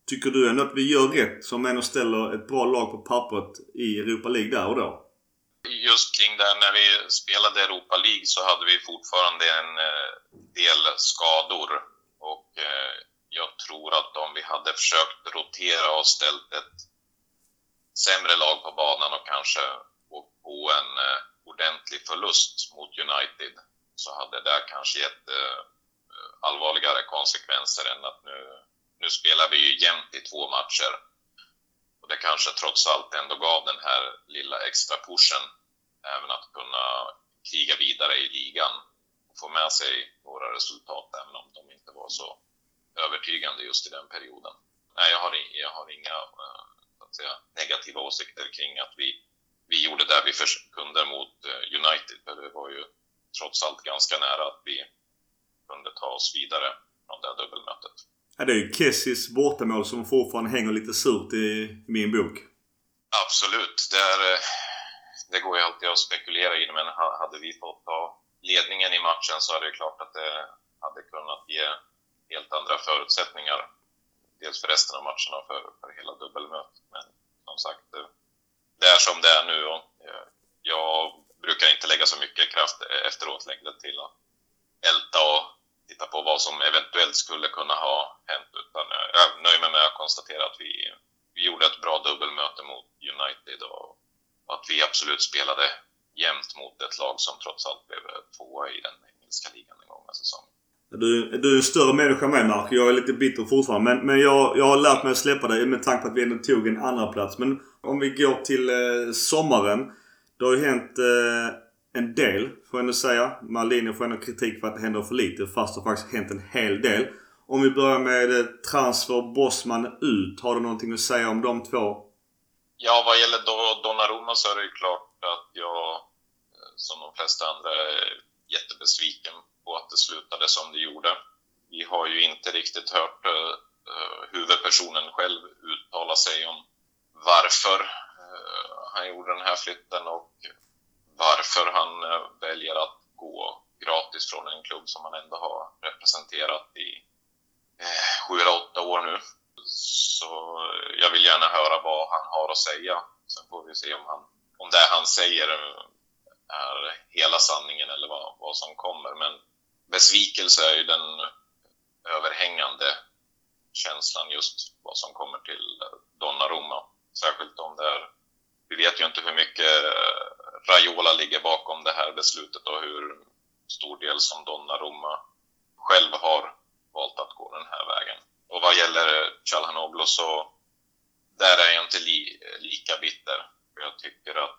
tycker du ändå att vi gör rätt som ändå ställer ett bra lag på pappret i Europa League där och då? Just kring det när vi spelade Europa League så hade vi fortfarande en eh, del skador. Och eh, jag tror att om vi hade försökt rotera och ställt ett sämre lag på banan och kanske åkt på en eh, ordentlig förlust mot United så hade det kanske gett allvarligare konsekvenser än att nu, nu spelar vi ju jämnt i två matcher det kanske trots allt ändå gav den här lilla extra pushen även att kunna kriga vidare i ligan och få med sig några resultat, även om de inte var så övertygande just i den perioden. Nej, jag har, jag har inga eh, så att säga, negativa åsikter kring att vi, vi gjorde det vi kunde mot eh, United. För det var ju trots allt ganska nära att vi kunde ta oss vidare från det dubbelmötet. Ja, det är ju Kessis bortamål som fortfarande hänger lite surt i min bok. Absolut. Det, är, eh, det går ju alltid att spekulera i det, men hade vi fått ta ledningen i matchen så är det klart att det hade kunnat ge helt andra förutsättningar. Dels för resten av matcherna och för, för hela dubbelmötet. Men som sagt, det är som det är nu och eh, jag brukar inte lägga så mycket kraft efteråt längre till att älta och titta på vad som eventuellt skulle kunna ha hänt. Utan eh, jag nöjer mig med att konstatera att vi, vi gjorde ett bra dubbelmöte mot United och att vi absolut spelade jämnt mot ett lag som trots allt blev eh, tvåa i den engelska ligan den gångna säsongen. Du, du är en större människa än mig Mark. Jag är lite bitter fortfarande. Men, men jag, jag har lärt mig att släppa dig med tanke på att vi ändå tog en andra plats. Men om vi går till eh, sommaren. Det har ju hänt eh, en del får jag ändå säga. Malini får ändå kritik för att det händer för lite fast det har faktiskt hänt en hel del. Om vi börjar med eh, transfer Bosman ut. Har du någonting att säga om de två? Ja, vad gäller Donnarumma så är det ju klart att jag eh, som de flesta andra är jättebesviken på att det slutade som det gjorde. Vi har ju inte riktigt hört uh, huvudpersonen själv uttala sig om varför uh, han gjorde den här flytten och varför han eh, väljer att gå gratis från en klubb som han ändå har representerat i eh, sju eller åtta år nu. Så jag vill gärna höra vad han har att säga. Sen får vi se om, han, om det han säger eh, är hela sanningen eller vad, vad som kommer. Men besvikelse är ju den överhängande känslan just vad som kommer till Donnarumma. Särskilt om det är... Vi vet ju inte hur mycket Raiola ligger bakom det här beslutet och hur stor del som Donnarumma själv har valt att gå den här vägen. Och vad gäller Calhanoglu så där är jag inte li, lika bitter. Jag tycker att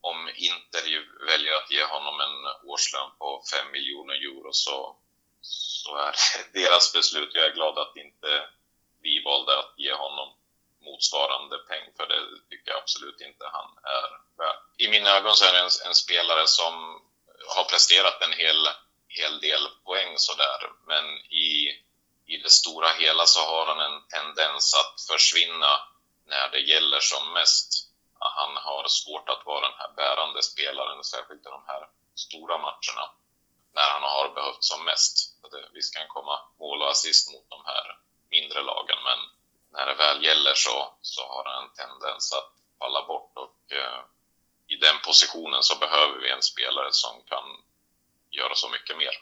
om Inter väljer att ge honom en årslön på 5 miljoner euro så, så är det deras beslut. Jag är glad att inte vi valde att ge honom motsvarande peng, för det tycker jag absolut inte han är värd. I mina ögon så är det en, en spelare som har presterat en hel, hel del poäng sådär, men i, i det stora hela så har han en tendens att försvinna när det gäller som mest han har svårt att vara den här bärande spelaren, särskilt i de här stora matcherna, när han har behövt som mest. Visst kan komma mål och assist mot de här mindre lagen, men när det väl gäller så, så har han en tendens att falla bort och eh, i den positionen så behöver vi en spelare som kan göra så mycket mer.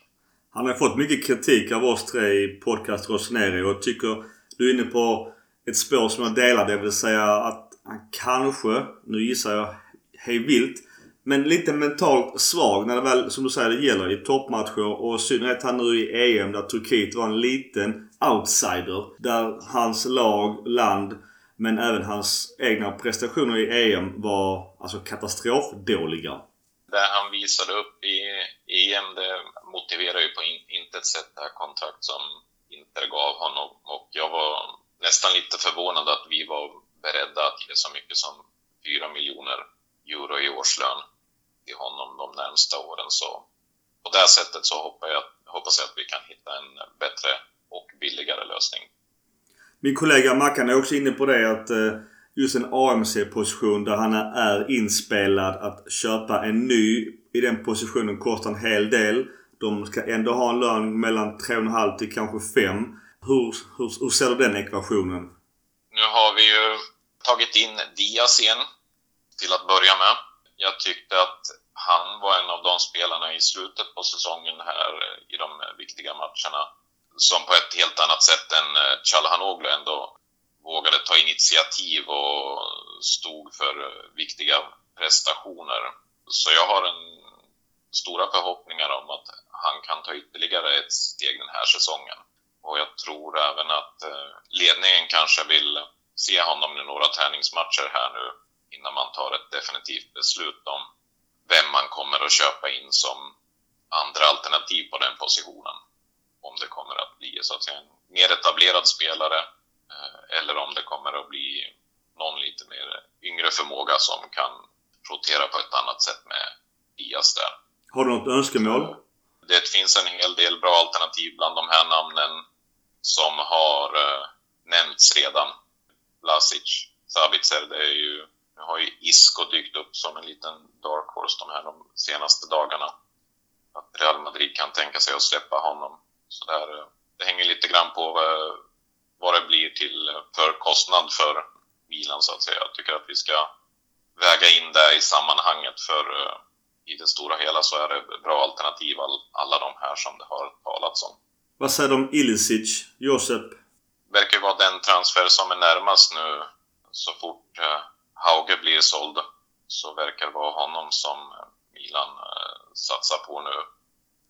Han har fått mycket kritik av oss tre i podcast Rossoneri och tycker du är inne på ett spår som jag delar, det vill säga att han kanske, nu gissar jag hej vilt, men lite mentalt svag när det väl, som du säger, det gäller i toppmatcher och i synnerhet han nu i EM där Turkiet var en liten outsider. Där hans lag, land, men även hans egna prestationer i EM var alltså katastrofdåliga. Det han visade upp i EM det motiverar ju på intet sätt det här kontrakt som Inter gav honom och jag var nästan lite förvånad att vi var beredda att ge så mycket som 4 miljoner euro i årslön till honom de närmsta åren. Så på det sättet så hoppas jag, hoppas jag att vi kan hitta en bättre och billigare lösning. Min kollega Mackan är också inne på det att eh, just en AMC-position där han är inspelad att köpa en ny i den positionen kostar en hel del. De ska ändå ha en lön mellan 3,5 till kanske 5. Hur, hur, hur ser du den ekvationen? Nu har vi ju tagit in Diaz igen till att börja med. Jag tyckte att han var en av de spelarna i slutet på säsongen här i de viktiga matcherna som på ett helt annat sätt än eh, Calhanoglu ändå vågade ta initiativ och stod för eh, viktiga prestationer. Så jag har en stora förhoppningar om att han kan ta ytterligare ett steg den här säsongen. Och jag tror även att eh, ledningen kanske vill se honom i några träningsmatcher här nu innan man tar ett definitivt beslut om vem man kommer att köpa in som andra alternativ på den positionen. Om det kommer att bli så att säga en mer etablerad spelare eh, eller om det kommer att bli någon lite mer yngre förmåga som kan rotera på ett annat sätt med Diaz där. Har du något önskemål? Det finns en hel del bra alternativ bland de här namnen som har eh, nämnts redan. Lasic, Sabitzer, det är ju... Nu har ju Isco dykt upp som en liten dark horse de här de senaste dagarna. Att Real Madrid kan tänka sig att släppa honom. Så där, eh, det hänger lite grann på vad, vad det blir till för kostnad för Milan så att säga. Jag tycker att vi ska väga in det i sammanhanget för i det stora hela så är det bra alternativ all, alla de här som det har talats om. Vad säger du om Ilicic, Josep? Verkar vara den transfer som är närmast nu. Så fort uh, Hauge blir såld så verkar det vara honom som Milan uh, satsar på nu.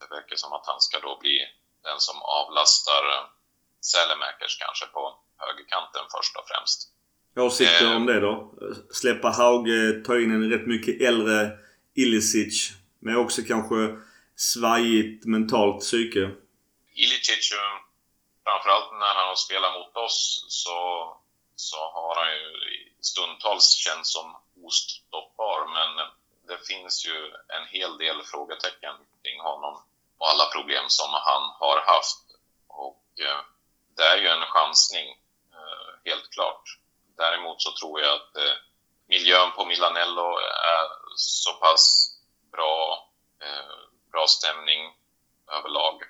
Det verkar som att han ska då bli den som avlastar Sälemäkers kanske på högerkanten först och främst. Åsikter eh, om det då? Släppa Hauge, ta in en rätt mycket äldre Ilicic med också kanske svajigt mentalt psyke. Ilicic, framförallt när han har spelat mot oss så, så har han ju stundtals känts som ostoppbar men det finns ju en hel del frågetecken kring honom och alla problem som han har haft. Och eh, det är ju en chansning, eh, helt klart. Däremot så tror jag att eh, miljön på Milanello är så pass bra, eh, bra stämning överlag.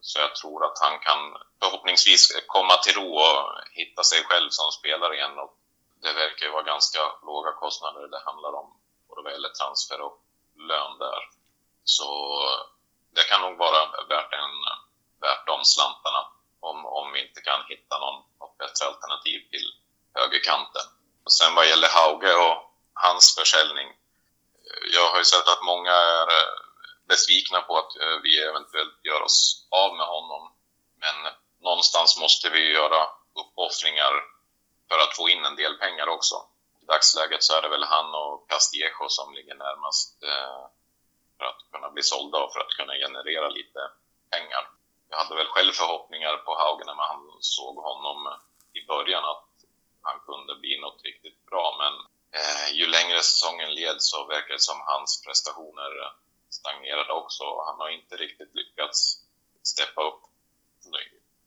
Så jag tror att han kan förhoppningsvis komma till ro och hitta sig själv som spelare igen. Och det verkar ju vara ganska låga kostnader det handlar om, både vad gäller transfer och lön där. Så det kan nog vara värt, en, värt de slantarna om, om vi inte kan hitta någon, något bättre alternativ till högerkanten. Och sen vad gäller Hauge och hans försäljning. Jag har ju sett att många är eh, besvikna på att eh, vi eventuellt gör oss av med honom. Men någonstans måste vi göra uppoffringar för att få in en del pengar också. I dagsläget så är det väl han och Castillejo som ligger närmast eh, för att kunna bli sålda och för att kunna generera lite pengar. Jag hade väl själv förhoppningar på Haugen när man såg honom i början att han kunde bli något riktigt bra. Men eh, ju längre säsongen led så verkar det som hans prestationer stagnerade också. Han har inte riktigt lyckats steppa upp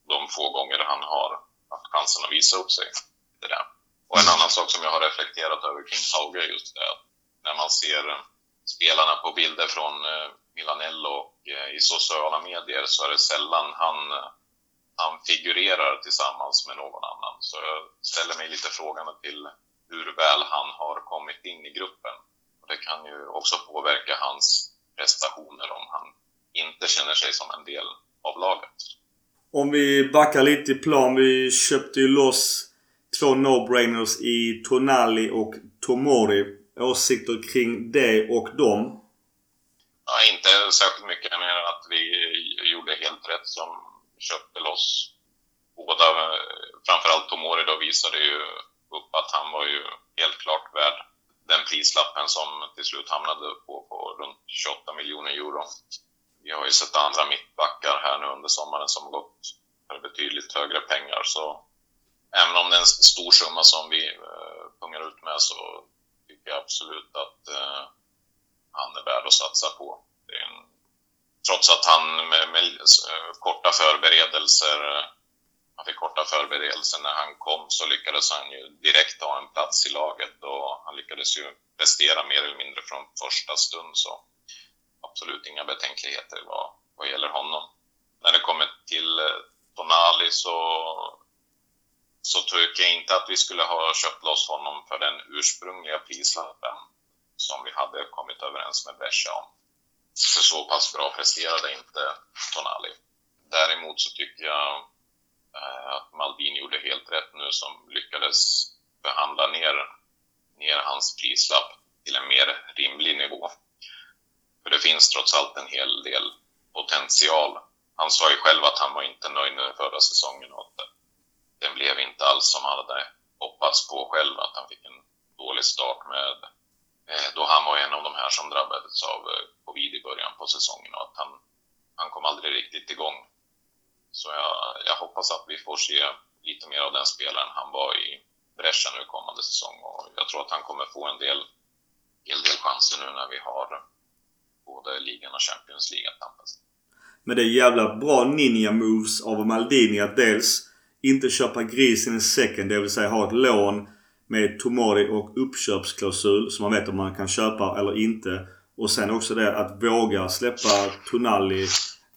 de få gånger han har haft chansen att visa upp sig. Det där. Och en annan sak som jag har reflekterat över kring Hauge är just det att när man ser spelarna på bilder från eh, Milanello och eh, i sociala medier så är det sällan han han figurerar tillsammans med någon annan. Så jag ställer mig lite frågande till hur väl han har kommit in i gruppen. Och det kan ju också påverka hans prestationer om han inte känner sig som en del av laget. Om vi backar lite i plan. Vi köpte ju loss två no-brainers i Tonali och Tomori. Åsikter kring det och dem? Ja, inte särskilt mycket mer än att vi gjorde helt rätt som köpte loss båda. Framförallt Tomori då visade ju upp att han var ju helt klart värd den prislappen som till slut hamnade på, på runt 28 miljoner euro. Vi har ju sett andra mittbackar här nu under sommaren som gått för betydligt högre pengar så även om det är en stor summa som vi eh, pungar ut med så tycker jag absolut att eh, han är värd att satsa på. Det är en trots att han med, med eh, korta förberedelser eh, han fick korta förberedelser när han kom så lyckades han ju direkt ha en plats i laget och han lyckades ju prestera mer eller mindre från första stund så absolut inga betänkligheter vad, vad gäller honom. När det kommer till eh, Tonali så, så tycker jag inte att vi skulle ha köpt loss honom för den ursprungliga prislappen som vi hade kommit överens med Brescia om. För så pass bra presterade inte Tonali. Däremot så tycker jag eh, att Maldin gjorde helt rätt nu som lyckades förhandla ner, ner hans prislapp till en mer rimlig nivå. För det finns trots allt en hel del potential. Han sa ju själv att han var inte nöjd med förra säsongen och att den blev inte alls som han hade hoppats på själv, att han fick en dålig start med eh, då han var en av de här som drabbades av eh, covid i början på säsongen och att han, han kom aldrig riktigt igång. Så jag, jag hoppas att vi får se lite mer av den spelaren han var i Brescia nu kommande säsong och jag tror att han kommer få en del hel del chanser nu när vi har både ligan och Champions League att tampas. Men det är jävla bra ninja moves av Maldini att dels inte köpa grisen i säcken, det vill säga ha ett lån med Tomori och uppköpsklausul så man vet om man kan köpa eller inte. Och sen också det att våga släppa Tonali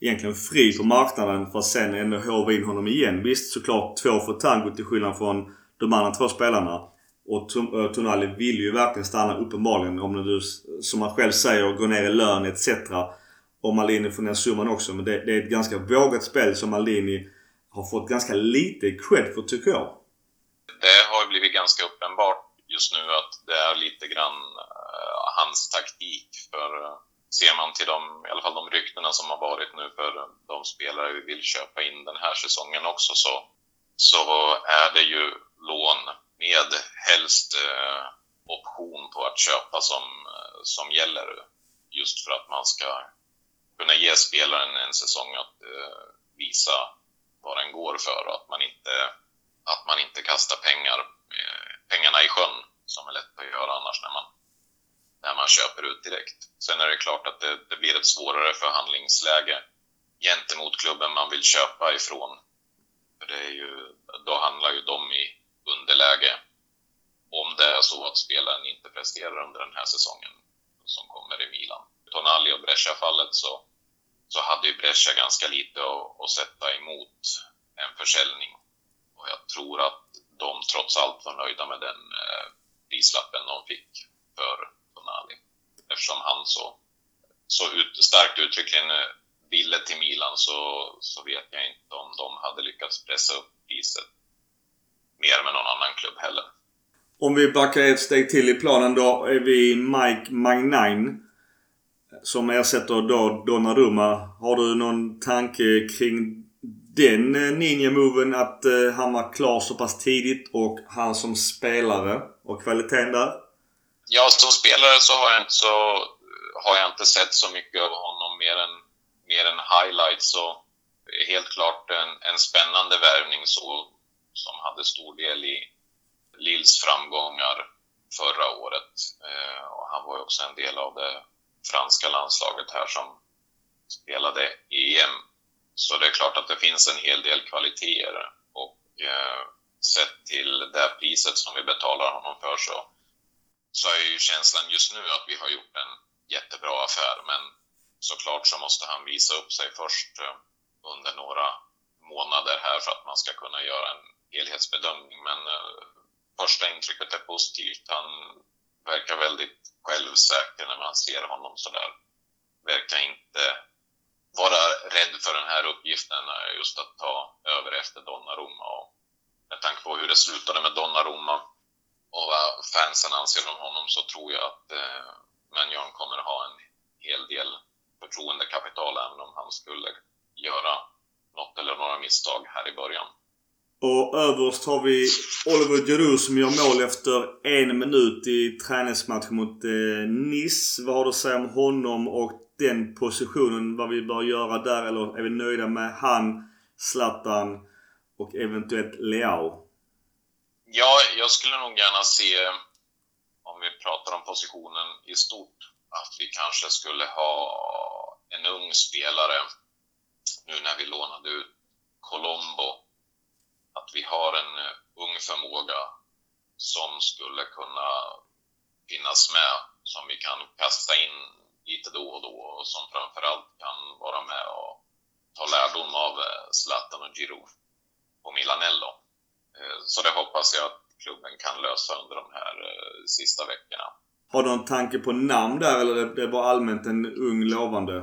egentligen fri på marknaden för att sen ändå håva in honom igen. Visst såklart två för tango till skillnad från de andra två spelarna. Och eh, Tonali vill ju verkligen stanna uppenbarligen om du, som han själv säger, går ner i lön etc. Och Malini får ner summan också. Men det, det, är ett ganska vågat spel som Malini har fått ganska lite cred för tycker jag. Det har blivit ganska uppenbart just nu att det är lite grann uh, hans taktik. För uh, ser man till de, i alla fall de ryktena som har varit nu för de spelare vi vill köpa in den här säsongen också så, så är det ju lån med helst uh, option på att köpa som, som gäller. Just för att man ska kunna ge spelaren en säsong att visa vad den går för och att man inte, att man inte kastar pengar, eh, pengarna i sjön som är lätt att göra annars när man, när man köper ut direkt. Sen är det klart att det, det blir ett svårare förhandlingsläge gentemot klubben man vill köpa ifrån. För det är ju, då handlar ju de i underläge om det är så att spelaren inte presterar under den här säsongen som kommer i Milan. Tonali och Brescia-fallet så så hade ju Brescia ganska lite att, att sätta emot en försäljning. Och jag tror att de trots allt var nöjda med den eh, prislappen de fick för Tonali. Eftersom han så, så ut, starkt uttryckligen eh, ville till Milan så, så vet jag inte om de hade lyckats pressa upp priset mer med någon annan klubb heller. Om vi backar ett steg till i planen då är vi Mike Magnain som ersätter då Donnarumma. Har du någon tanke kring den eh, ninja-moven att eh, han var klar så pass tidigt och han som spelare och kvaliteten där? Ja, som spelare så har jag, inte, så eh, har jag inte sett så mycket av honom mer än, mer än highlights. Så helt klart en, en spännande värvning så, som hade stor del i Lills framgångar förra året. Eh, och han var ju också en del av det franska landslaget här som spelade EM. Så det är klart att det finns en hel del kvaliteter och eh, sett till det priset som vi betalar honom för så, så är ju känslan just nu att vi har gjort en jättebra affär. Men såklart så måste han visa upp sig först eh, under några månader här för att man ska kunna göra en helhetsbedömning. Men eh, första intrycket är positivt. Han verkar väldigt självsäker när man ser honom sådär. Verkar inte vara rädd för den här uppgiften, eh, just att ta över efter Donnarumma. Och med tanke på hur det slutade med Donnarumma och vad fansen anser om honom så tror jag att eh, Manjon kommer ha en hel del förtroendekapital även om han skulle göra något eller några misstag här i början. Och överst har vi Oliver Giroud som gör mål efter en minut i träningsmatchen mot eh, Nice. Vad har du att säga om honom och den positionen? Vad vi bör göra där? Eller är vi nöjda med han, Zlatan och eventuellt Leao? Ja, jag skulle nog gärna se, om vi pratar om positionen i stort, att vi kanske skulle ha en ung spelare nu när vi lånade ut Colombo att vi har en eh, ung förmåga som skulle kunna finnas med, som vi kan kasta in lite då och då och som framförallt kan vara med och ta lärdom av eh, Zlatan och Giroud på Milanello. Eh, så det hoppas jag att klubben kan lösa under de här sista veckorna. Har du någon tanke på namn där eller är det bara allmänt en ung lovande?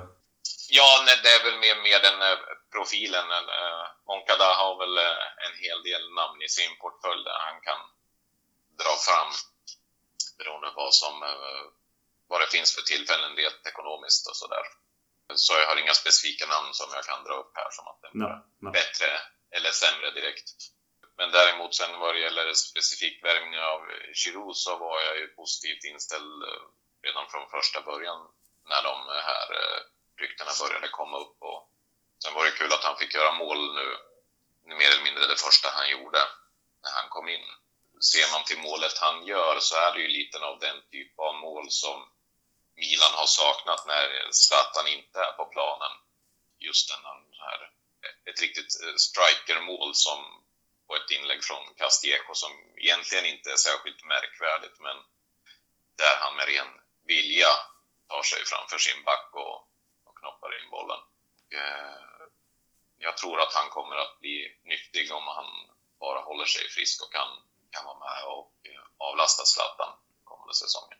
Ja, det är väl mer, mer den profilen. Moncada har väl eh, en hel del namn i sin portfölj där han kan dra fram beroende på vad, som, eh, vad det finns för tillfällen rent ekonomiskt och sådär. Så jag har inga specifika namn som jag kan dra upp här som att det är bättre eller sämre direkt. Men däremot sen vad det gäller specifik värvning av Giroud så var jag ju positivt inställd eh, redan från första början när de här ryktena började komma upp. Och Sen var det kul att han fick göra mål nu, mer eller mindre det första han gjorde när han kom in. ser man till målet han gör så är det ju lite av den typ av mål som Milan har saknat när Zlatan inte är på planen. Just den här, ett riktigt eh, strikermål som på ett inlägg från Castillejo som egentligen inte är särskilt märkvärdigt men där han med ren vilja tar sig framför sin back och, och knoppar in bollen. Eh, jag tror att han kommer att bli nyttig om han bara håller sig frisk och kan, kan vara med och eh, avlasta Zlatan kommande säsongen.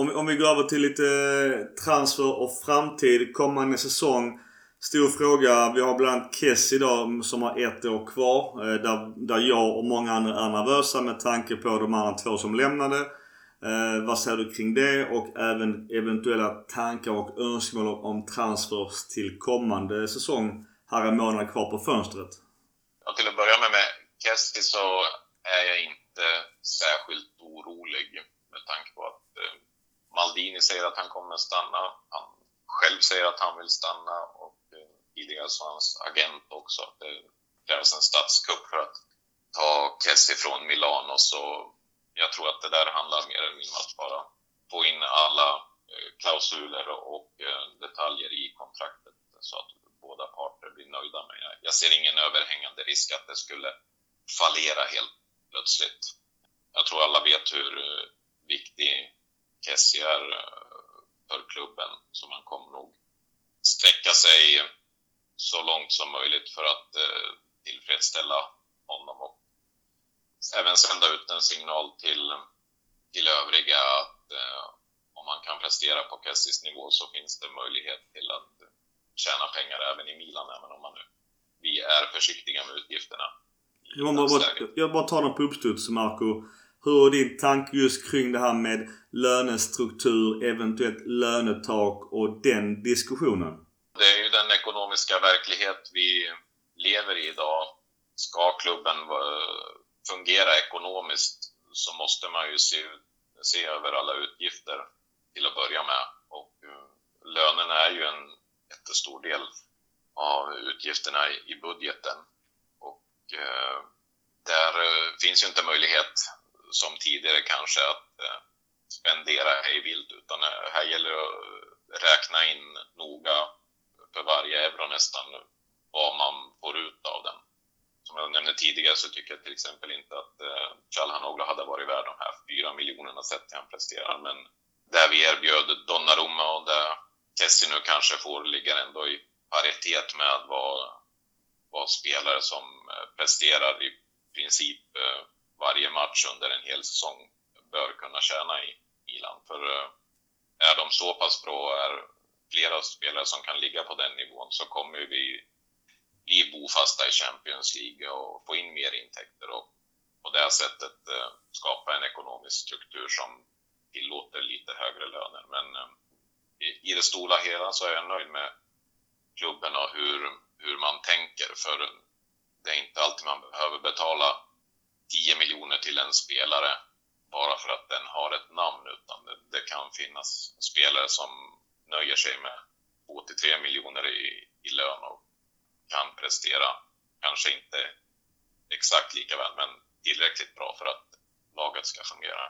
Om, om vi går över till lite eh, transfer och framtid kommande säsong. Stor fråga. Vi har bland annat Kess idag som har ett år kvar. Där, där jag och många andra är nervösa med tanke på de andra två som lämnade. Eh, vad säger du kring det och även eventuella tankar och önskemål om transfers till kommande säsong? Här är månader kvar på fönstret. Ja, till att börja med med Kessie så är jag inte särskilt orolig med tanke på att eh, Maldini säger att han kommer stanna. Han själv säger att han vill stanna och eh, tidigare sa hans agent också att det krävs en statskupp för att ta Kessie från Milano så jag tror att det där handlar mer eller om att bara få in alla eh, klausuler och eh, detaljer i kontraktet så att båda parter blir nöjda Men Jag ser ingen överhängande risk att det skulle fallera helt plötsligt. Jag tror alla vet hur eh, viktig Kessie är för klubben, så man kommer nog sträcka sig så långt som möjligt för att tillfredsställa honom och även sända ut en signal till, till övriga att eh, om man kan prestera på Kessis nivå så finns det möjlighet till att tjäna pengar även i Milan, även om man nu vi är försiktiga med utgifterna. Jag bara, jag bara tar den på uppstuds, Marco. Hur är din tanke just kring det här med lönestruktur, eventuellt lönetak och den diskussionen? Det är ju den ekonomiska verklighet vi lever i idag. Ska klubben fungera ekonomiskt så måste man ju se, se över alla utgifter till att börja med. Och eh, lönerna är ju en jättestor del av utgifterna i, budgeten. Och eh, där eh, finns ju inte möjlighet som tidigare kanske att spendera hej vilt utan här gäller det att räkna in noga för varje euro nästan vad man får ut av den som jag nämnde tidigare så tycker jag till exempel inte att eh, Calhanoglu hade varit värd de här fyra miljonerna sett till han presterar. Men där vi erbjöd Donnarumma och där Kessie nu kanske får ligga ändå i paritet med vad, vad spelare som eh, presterar i princip eh, varje match under en hel säsong bör kunna tjäna i Milan. För eh, är de så pass bra och är flera spelare som kan ligga på den nivån så kommer vi bli bofasta i Champions League och få in mer intäkter och på det sättet eh, skapa en ekonomisk struktur som tillåter lite högre löner. Men eh, i det stora hela så är jag nöjd med klubben och hur, hur man tänker. För det är inte alltid man behöver betala 10 miljoner till en spelare bara för att den har ett namn, utan det, det kan finnas spelare som nöjer sig med 2-3 miljoner i, i lön och kan prestera. Kanske inte exakt lika väl, men tillräckligt bra för att laget ska fungera.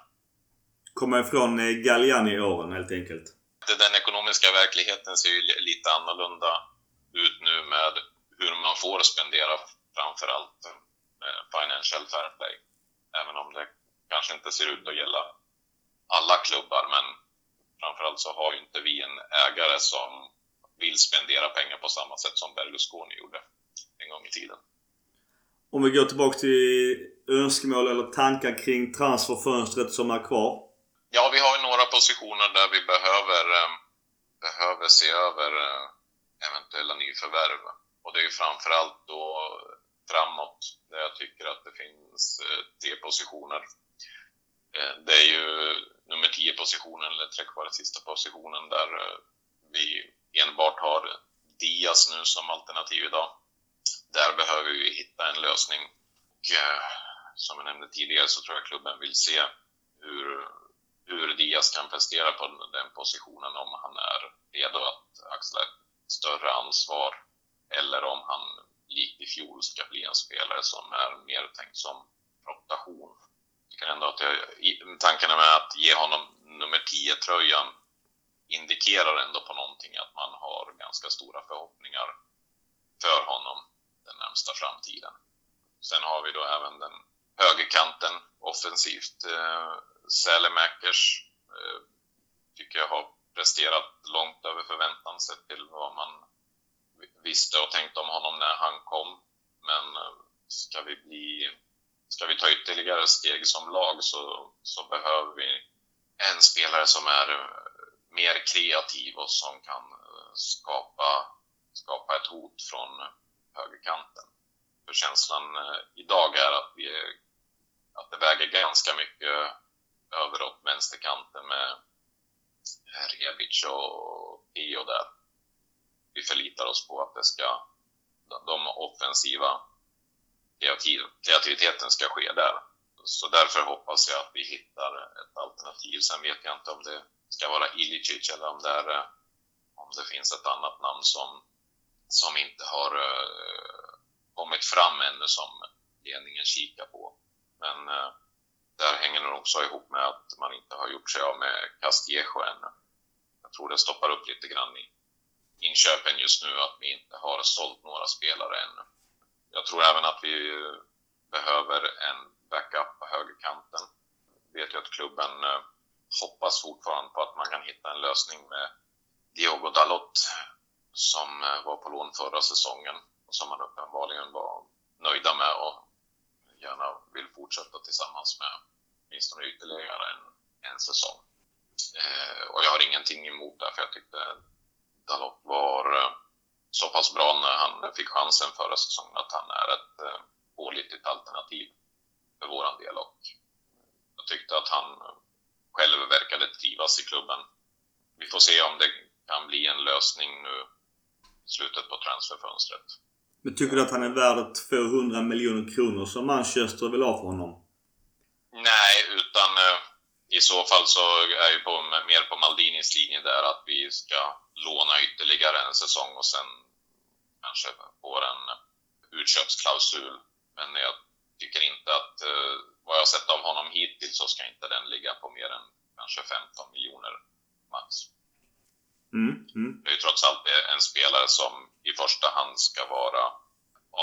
Komma ifrån eh, Galliani-åren helt enkelt? Den ekonomiska verkligheten ser ju lite annorlunda ut nu med hur man får spendera framförallt med Financial Fair Play. Även om det kanske inte ser ut att gälla alla klubbar, men framförallt så har ju inte vi en ägare som vill spendera pengar på samma sätt som Berlusconi gjorde en gång i tiden. Om vi går tillbaka till önskemål eller tankar kring transferfönstret som är kvar? Ja, vi har några positioner där vi behöver, eh, behöver se över eh, eventuella nyförvärv. Och det är ju framförallt då framåt där jag tycker att det finns eh, tre positioner. Det är ju nummer 10 positionen, eller trekvart sista positionen, där nu som alternativ idag. Där behöver vi hitta en lösning. Och, som jag nämnde tidigare så tror jag klubben vill se hur, hur Diaz kan prestera på den positionen om han är redo att axla ett större ansvar eller om han likt i fjol ska bli en spelare som är mer tänkt som rotation. tycker ändå att jag, tanken med att ge honom nummer 10-tröjan indikerar ändå på någonting att man har ganska stora förhoppningar för honom den närmsta framtiden. Sen har vi då även den högerkanten offensivt. Eh, Sälemäkers eh, tycker jag har presterat långt över förväntan sett till vad man visste och tänkte om honom när han kom. Men eh, ska vi bli ska vi ta ytterligare steg som lag så, så behöver vi en spelare som är eh, mer kreativ och som kan eh, skapa, skapa ett hot från högerkanten. För känslan eh, idag är att, vi, att det väger ganska mycket över åt vänsterkanten med Rebic och Pio där. Vi förlitar oss på att det ska, de offensiva kreativiteten ska ske där. Så därför hoppas jag att vi hittar ett alternativ. Sen vet jag inte om det ska vara Ilicic eller om det, är, eh, om det finns ett annat namn som, som inte har uh, kommit fram ännu som ledningen kikar på. Men uh, där hänger det också ihop med att man inte har gjort sig av med Castillejo ännu. Jag tror det stoppar upp lite grann i inköpen just nu att vi inte har sålt några spelare ännu. Jag tror även att vi behöver en backup på högerkanten. Jag vet ju att klubben uh, hoppas fortfarande på att man kan hitta en lösning med Diogo Dalot som eh, var på lån förra säsongen och som man uppenbarligen var nöjda med och gärna vill fortsätta tillsammans med åtminstone ytterligare en, en säsong. Eh, och jag har ingenting emot det, för jag tyckte Dalot var eh, så pass bra när han fick chansen förra säsongen att han är ett eh, pålitligt alternativ för våran del och jag tyckte att han själv verkade trivas i klubben. Vi får se om det kan bli en lösning nu i slutet på transferfönstret. Men tycker du att han är värd 200 miljoner kronor som Manchester vill ha för honom? Nej, utan eh, i så fall så är jag på, mer på Maldinis linje där att vi ska låna ytterligare en säsong och sen kanske får en utköpsklausul. Men jag tycker inte att, eh, vad jag sett av honom hittills, så ska inte den ligga på mer än kanske 15 miljoner max. Mm, mm. Det är ju trots allt en spelare som i första hand ska vara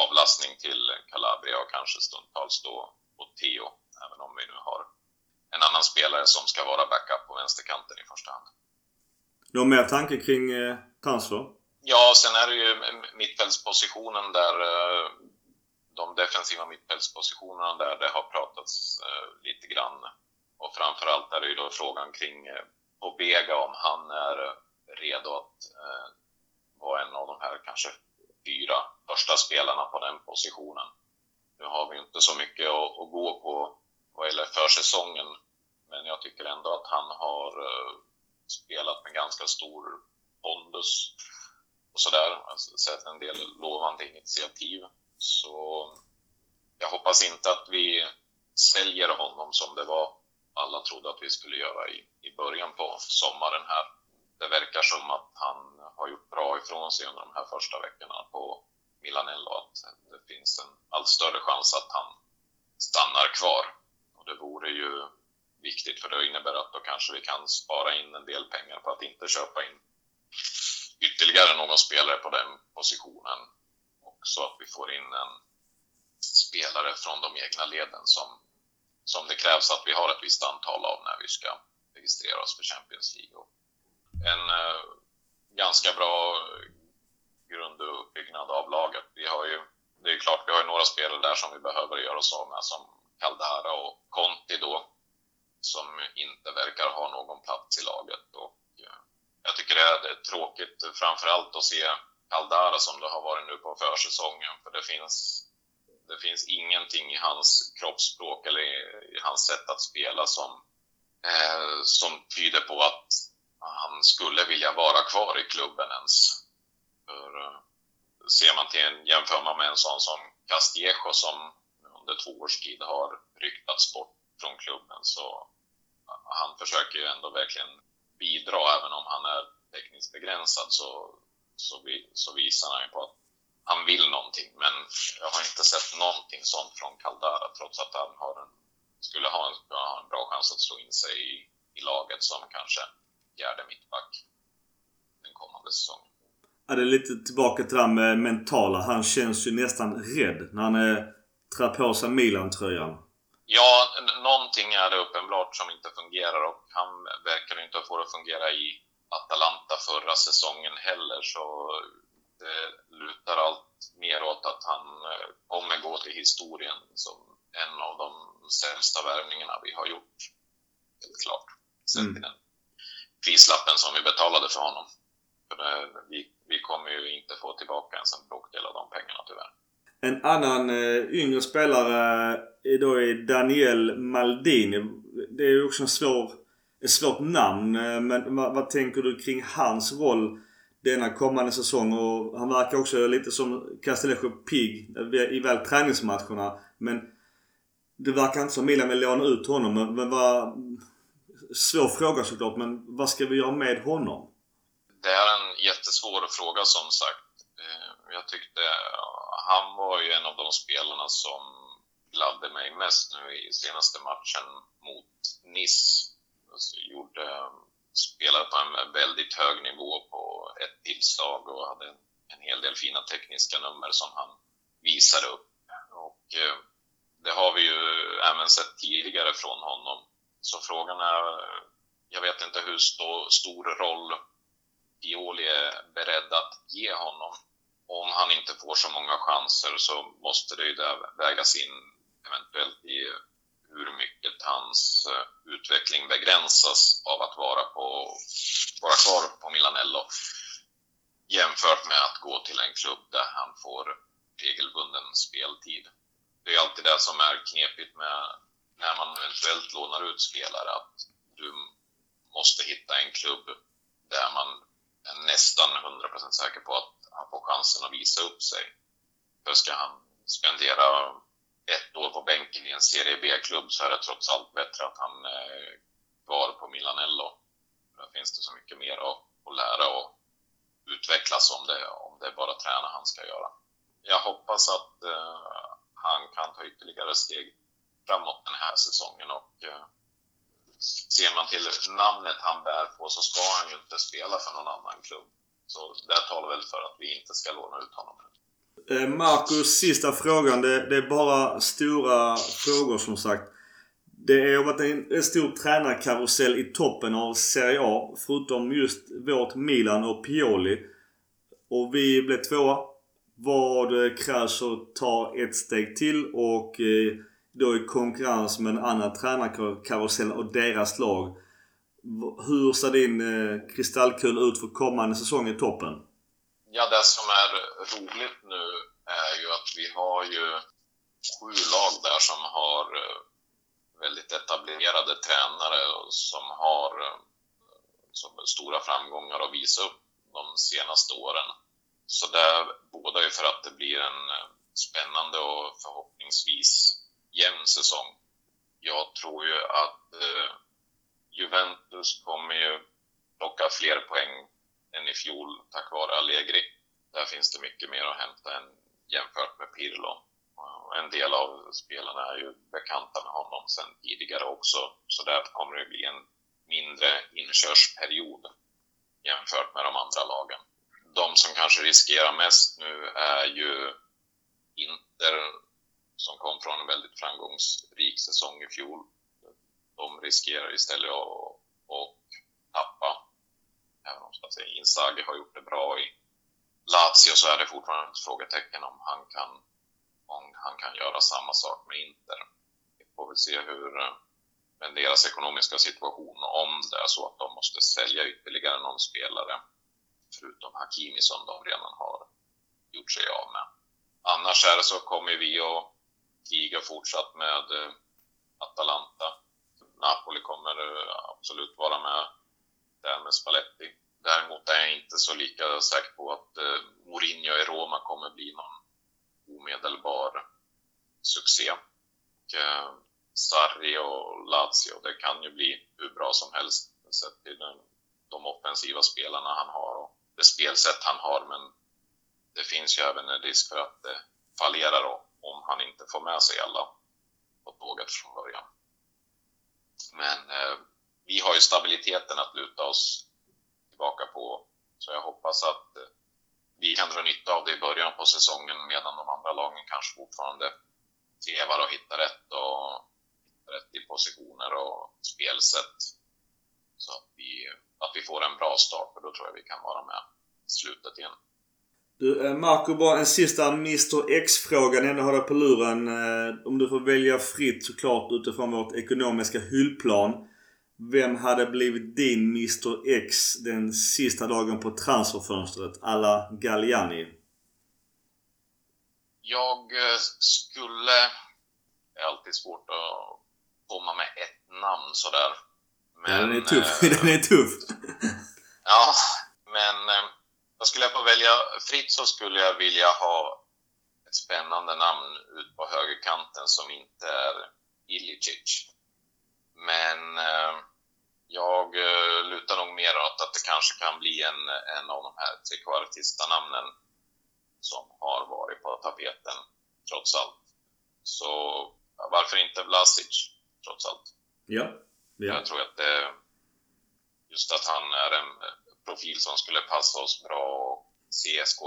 avlastning till Calabria och kanske stundtals då och Theo, även om vi nu har en annan spelare som ska vara backup på vänsterkanten i första hand. Någon mer tanke kring eh, transfer? Ja, sen är det ju mittfältspositionen där, eh, de defensiva mittfältspositionerna där det har pratats eh, lite grann. Och framförallt är det ju då frågan kring eh, Pobega om han är eh, redo att eh, vara en av de här kanske fyra första spelarna på den positionen. Nu har vi inte så mycket att, att gå på vad gäller försäsongen, men jag tycker ändå att han har spelat med ganska stor pondus och sådär. Alltså, sett en del lovande initiativ. Så jag hoppas inte att vi säljer honom som det var alla trodde att vi skulle göra i, i början på sommaren här. Det verkar som att han har gjort bra ifrån sig under de här första veckorna på Milanello. Att det finns en allt större chans att han stannar kvar. Och det vore ju viktigt för det innebär att då kanske vi kan spara in en del pengar på att inte köpa in ytterligare någon spelare på den positionen också att vi får in en spelare från de egna leden som, som det krävs att vi har ett visst antal av när vi ska registrera oss för Champions League. Och en eh, ganska bra grunduppbyggnad av laget. Vi har ju, det är klart, vi har ju några spelare där som vi behöver göra oss av med som Caldara och Conti då, som inte verkar ha någon plats i laget. Och eh, jag tycker det är tråkigt framförallt att se Caldara som det har varit nu på försäsongen. För det finns, det finns ingenting i hans kroppsspråk eller i, hans sätt att spela som, eh, som tyder på att han skulle vilja vara kvar i klubben ens. För, eh, ser man till jämför man med en sån som Castillejo som under två års tid har ryktats bort från klubben så eh, han försöker ju ändå verkligen bidra, även om han är tekniskt begränsad, så, så, vi, så visar han ju på att han vill någonting. Men jag har inte sett någonting sånt från Caldara, trots att han har en skulle ha en, ha en bra chans att slå in sig i, i laget som kanske fjärde mittback den kommande säsongen. Ja, det är lite tillbaka till det där med mentala. Han känns ju nästan rädd när han är, trär på sig Milan-tröjan. Ja, någonting är det uppenbart som inte fungerar och han verkar inte få det att fungera i Atalanta förra säsongen heller så det lutar allt mer åt att han eh, kommer gå till historien som en av de sämsta värvningarna vi har gjort. Helt klart. Sett mm. till den prislappen som vi betalade för honom. För det, vi, vi kommer ju inte få tillbaka ens en bråkdel av de pengarna tyvärr. En annan eh, yngre spelare är då Daniel Maldini. Det är ju också en svår, svårt namn. Eh, men vad, vad, tänker du kring hans roll denna kommande säsong? Och han verkar också lite som Castellejo pigg eh, i väl träningsmatcherna. Men det verkar inte som Milan vill låna ut honom. Men, men vad, svår fråga såklart. Men vad ska vi göra med honom? Det är en jättesvår fråga som sagt. Eh, jag tyckte han var ju en av de spelarna som gladde mig mest nu i senaste matchen mot Nice. Gjorde, eh, spelade på en väldigt hög nivå på ett tillslag och hade en hel del fina tekniska nummer som han visade upp. Och eh, det har vi ju även sett tidigare från honom. Så frågan är, eh, jag vet inte hur stor roll Pioli är beredd att ge honom om han inte får så många chanser så måste det ju där vägas in eventuellt i hur mycket hans eh, utveckling begränsas av att vara, på, vara kvar på Milanello jämfört med att gå till en klubb där han får regelbunden speltid. Det är alltid det som är knepigt med när man eventuellt lånar ut spelare, att du måste hitta en klubb där man är nästan 100% säker på att han får chansen att visa upp sig. För ska han spendera ett år på bänken i en Serie B-klubb så är det trots allt bättre att han eh, är kvar på Milanello. Där finns det så mycket mer att, att lära och utvecklas om det, om det är bara träna han ska göra. Jag hoppas att eh, han kan ta ytterligare steg framåt den här säsongen och eh, ser man till namnet han bär på så ska han ju inte spela för någon annan klubb. Så det talar väl för att vi inte ska låna ut honom. Eh, Marcus, sista frågan. Det, det, är bara stora frågor som sagt. Det har varit en, en stor tränarkarusell i toppen av Serie A. Förutom just vårt Milan och Pioli. Och vi blev tvåa. Vad krävs att ta ett steg till och eh, då i konkurrens med en annan tränarkarusell och deras lag. Hur ser din eh, kristallkul ut för kommande säsong i toppen? Ja, det som är roligt nu är ju att vi har ju sju lag där som har eh, väldigt etablerade tränare och som har eh, som stora framgångar att visa upp de senaste åren. Så det bådar ju för att det blir en eh, spännande och förhoppningsvis jämn säsong. Jag tror ju att Juventus kommer ju plocka fler poäng än i fjol tack vare Allegri. Där finns det mycket mer att hämta än jämfört med Pirlo. En del av spelarna är ju bekanta med honom sedan tidigare också, så där kommer det bli en mindre inkörsperiod jämfört med de andra lagen. De som kanske riskerar mest nu är ju Inter, som kom från en väldigt framgångsrik säsong i fjol de riskerar istället att, att tappa. Även om så Inzaghi har gjort det bra i Lazio så är det fortfarande ett frågetecken om han kan, om han kan göra samma sak med Inter. Vi får väl se hur eh, med deras ekonomiska situation, om det är så att de måste sälja ytterligare någon spelare, förutom Hakimi som de redan har gjort sig av med. Annars är det så kommer vi att kriga fortsatt med eh, Atalanta Napoli kommer eh, absolut vara med där med Spalletti. Däremot är jag inte så lika säker på att eh, Mourinho i Roma kommer bli någon omedelbar succé. Och, eh, Sarri och Lazio, det kan ju bli hur bra som helst sett till den, de offensiva spelarna han har och det spelsätt han har, men det finns ju även en risk för att det fallerar då, om han inte får med sig alla på tåget från början. Men eh, vi har ju stabiliteten att luta oss tillbaka på. Så jag hoppas att eh, vi kan dra nytta av det i början på säsongen medan de andra lagen kanske fortfarande trevar och hittar rätt och hittar rätt i positioner och spelsätt. Så att vi, att vi får en bra start, för då tror jag vi kan vara med i slutet igen. Du, eh, Marco, bara en sista Mr X-fråga när jag har dig på luren. Eh, om du får välja fritt såklart utifrån vårt ekonomiska hyllplan. Vem hade blivit din Mr X den sista dagen på transferfönstret alla Galliani? Jag eh, skulle... Det är alltid svårt att komma med ett namn sådär. Men, den är tuff. den är tuff. ja, men jag skulle jag få välja fritt så skulle jag vilja ha ett spännande namn ut på högerkanten som inte är Ilicic. Men eh, jag eh, lutar nog mer åt att det kanske kan bli en, en av de här trekvartista-namnen som har varit på tapeten, trots allt. Så varför inte Vlasic, trots allt? Ja. ja. Jag tror att det, just att han är en profil som skulle passa oss bra och CSK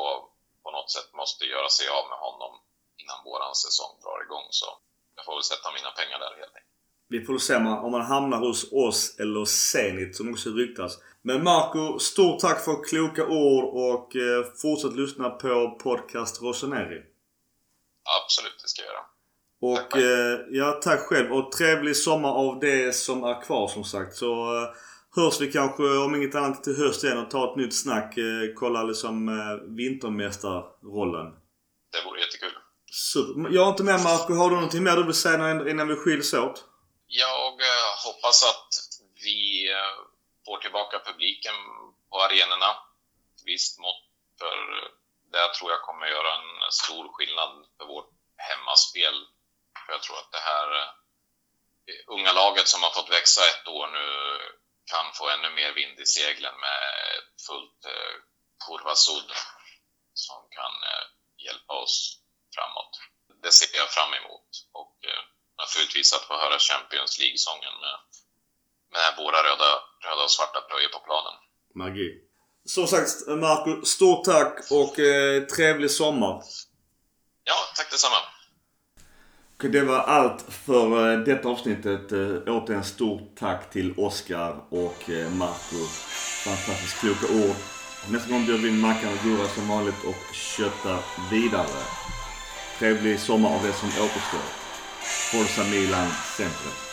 på något sätt måste göra sig av med honom innan våran säsong drar igång. Så jag får väl sätta mina pengar där helt enkelt. Vi får se om han hamnar hos oss eller Zenit som också ryktas. Men Marco, stort tack för kloka ord och eh, fortsätt lyssna på podcast Rossoneri. Absolut, det ska jag göra. Och tack eh, ja, tack själv och trevlig sommar av det som är kvar som sagt. Så eh, hörs vi kanske om inget annat till höst igen och tar ett nytt snack. Kolla liksom vintermästarrollen. Det vore jättekul. Super. Jag har inte med Marco. Har du någonting mer du vill säga innan vi skiljs åt? Jag eh, hoppas att vi eh, får tillbaka publiken på arenorna. Visst mått. För eh, det tror jag kommer göra en stor skillnad för vårt hemmaspel. För jag tror att det här unga laget som har fått växa ett år nu kan få ännu mer vind i seglen med fullt eh, kurvasudd som kan hjälpa oss framåt. Det ser jag fram emot och naturligtvis att få höra Champions League-sången med, med våra röda, röda och svarta tröjor på planen. Magi. Som sagt Marco, stort tack och eh, trevlig sommar. Ja, tack detsamma. Det var allt för eh, detta avsnittet. Eh, återigen stort tack till Oskar och eh, Marco. Fantastiskt kloka ord. Nästa gång bjuder vi in Mackan och Gurra som vanligt och köttar vidare. Trevlig sommar av det som återstår. Força Milan sempre.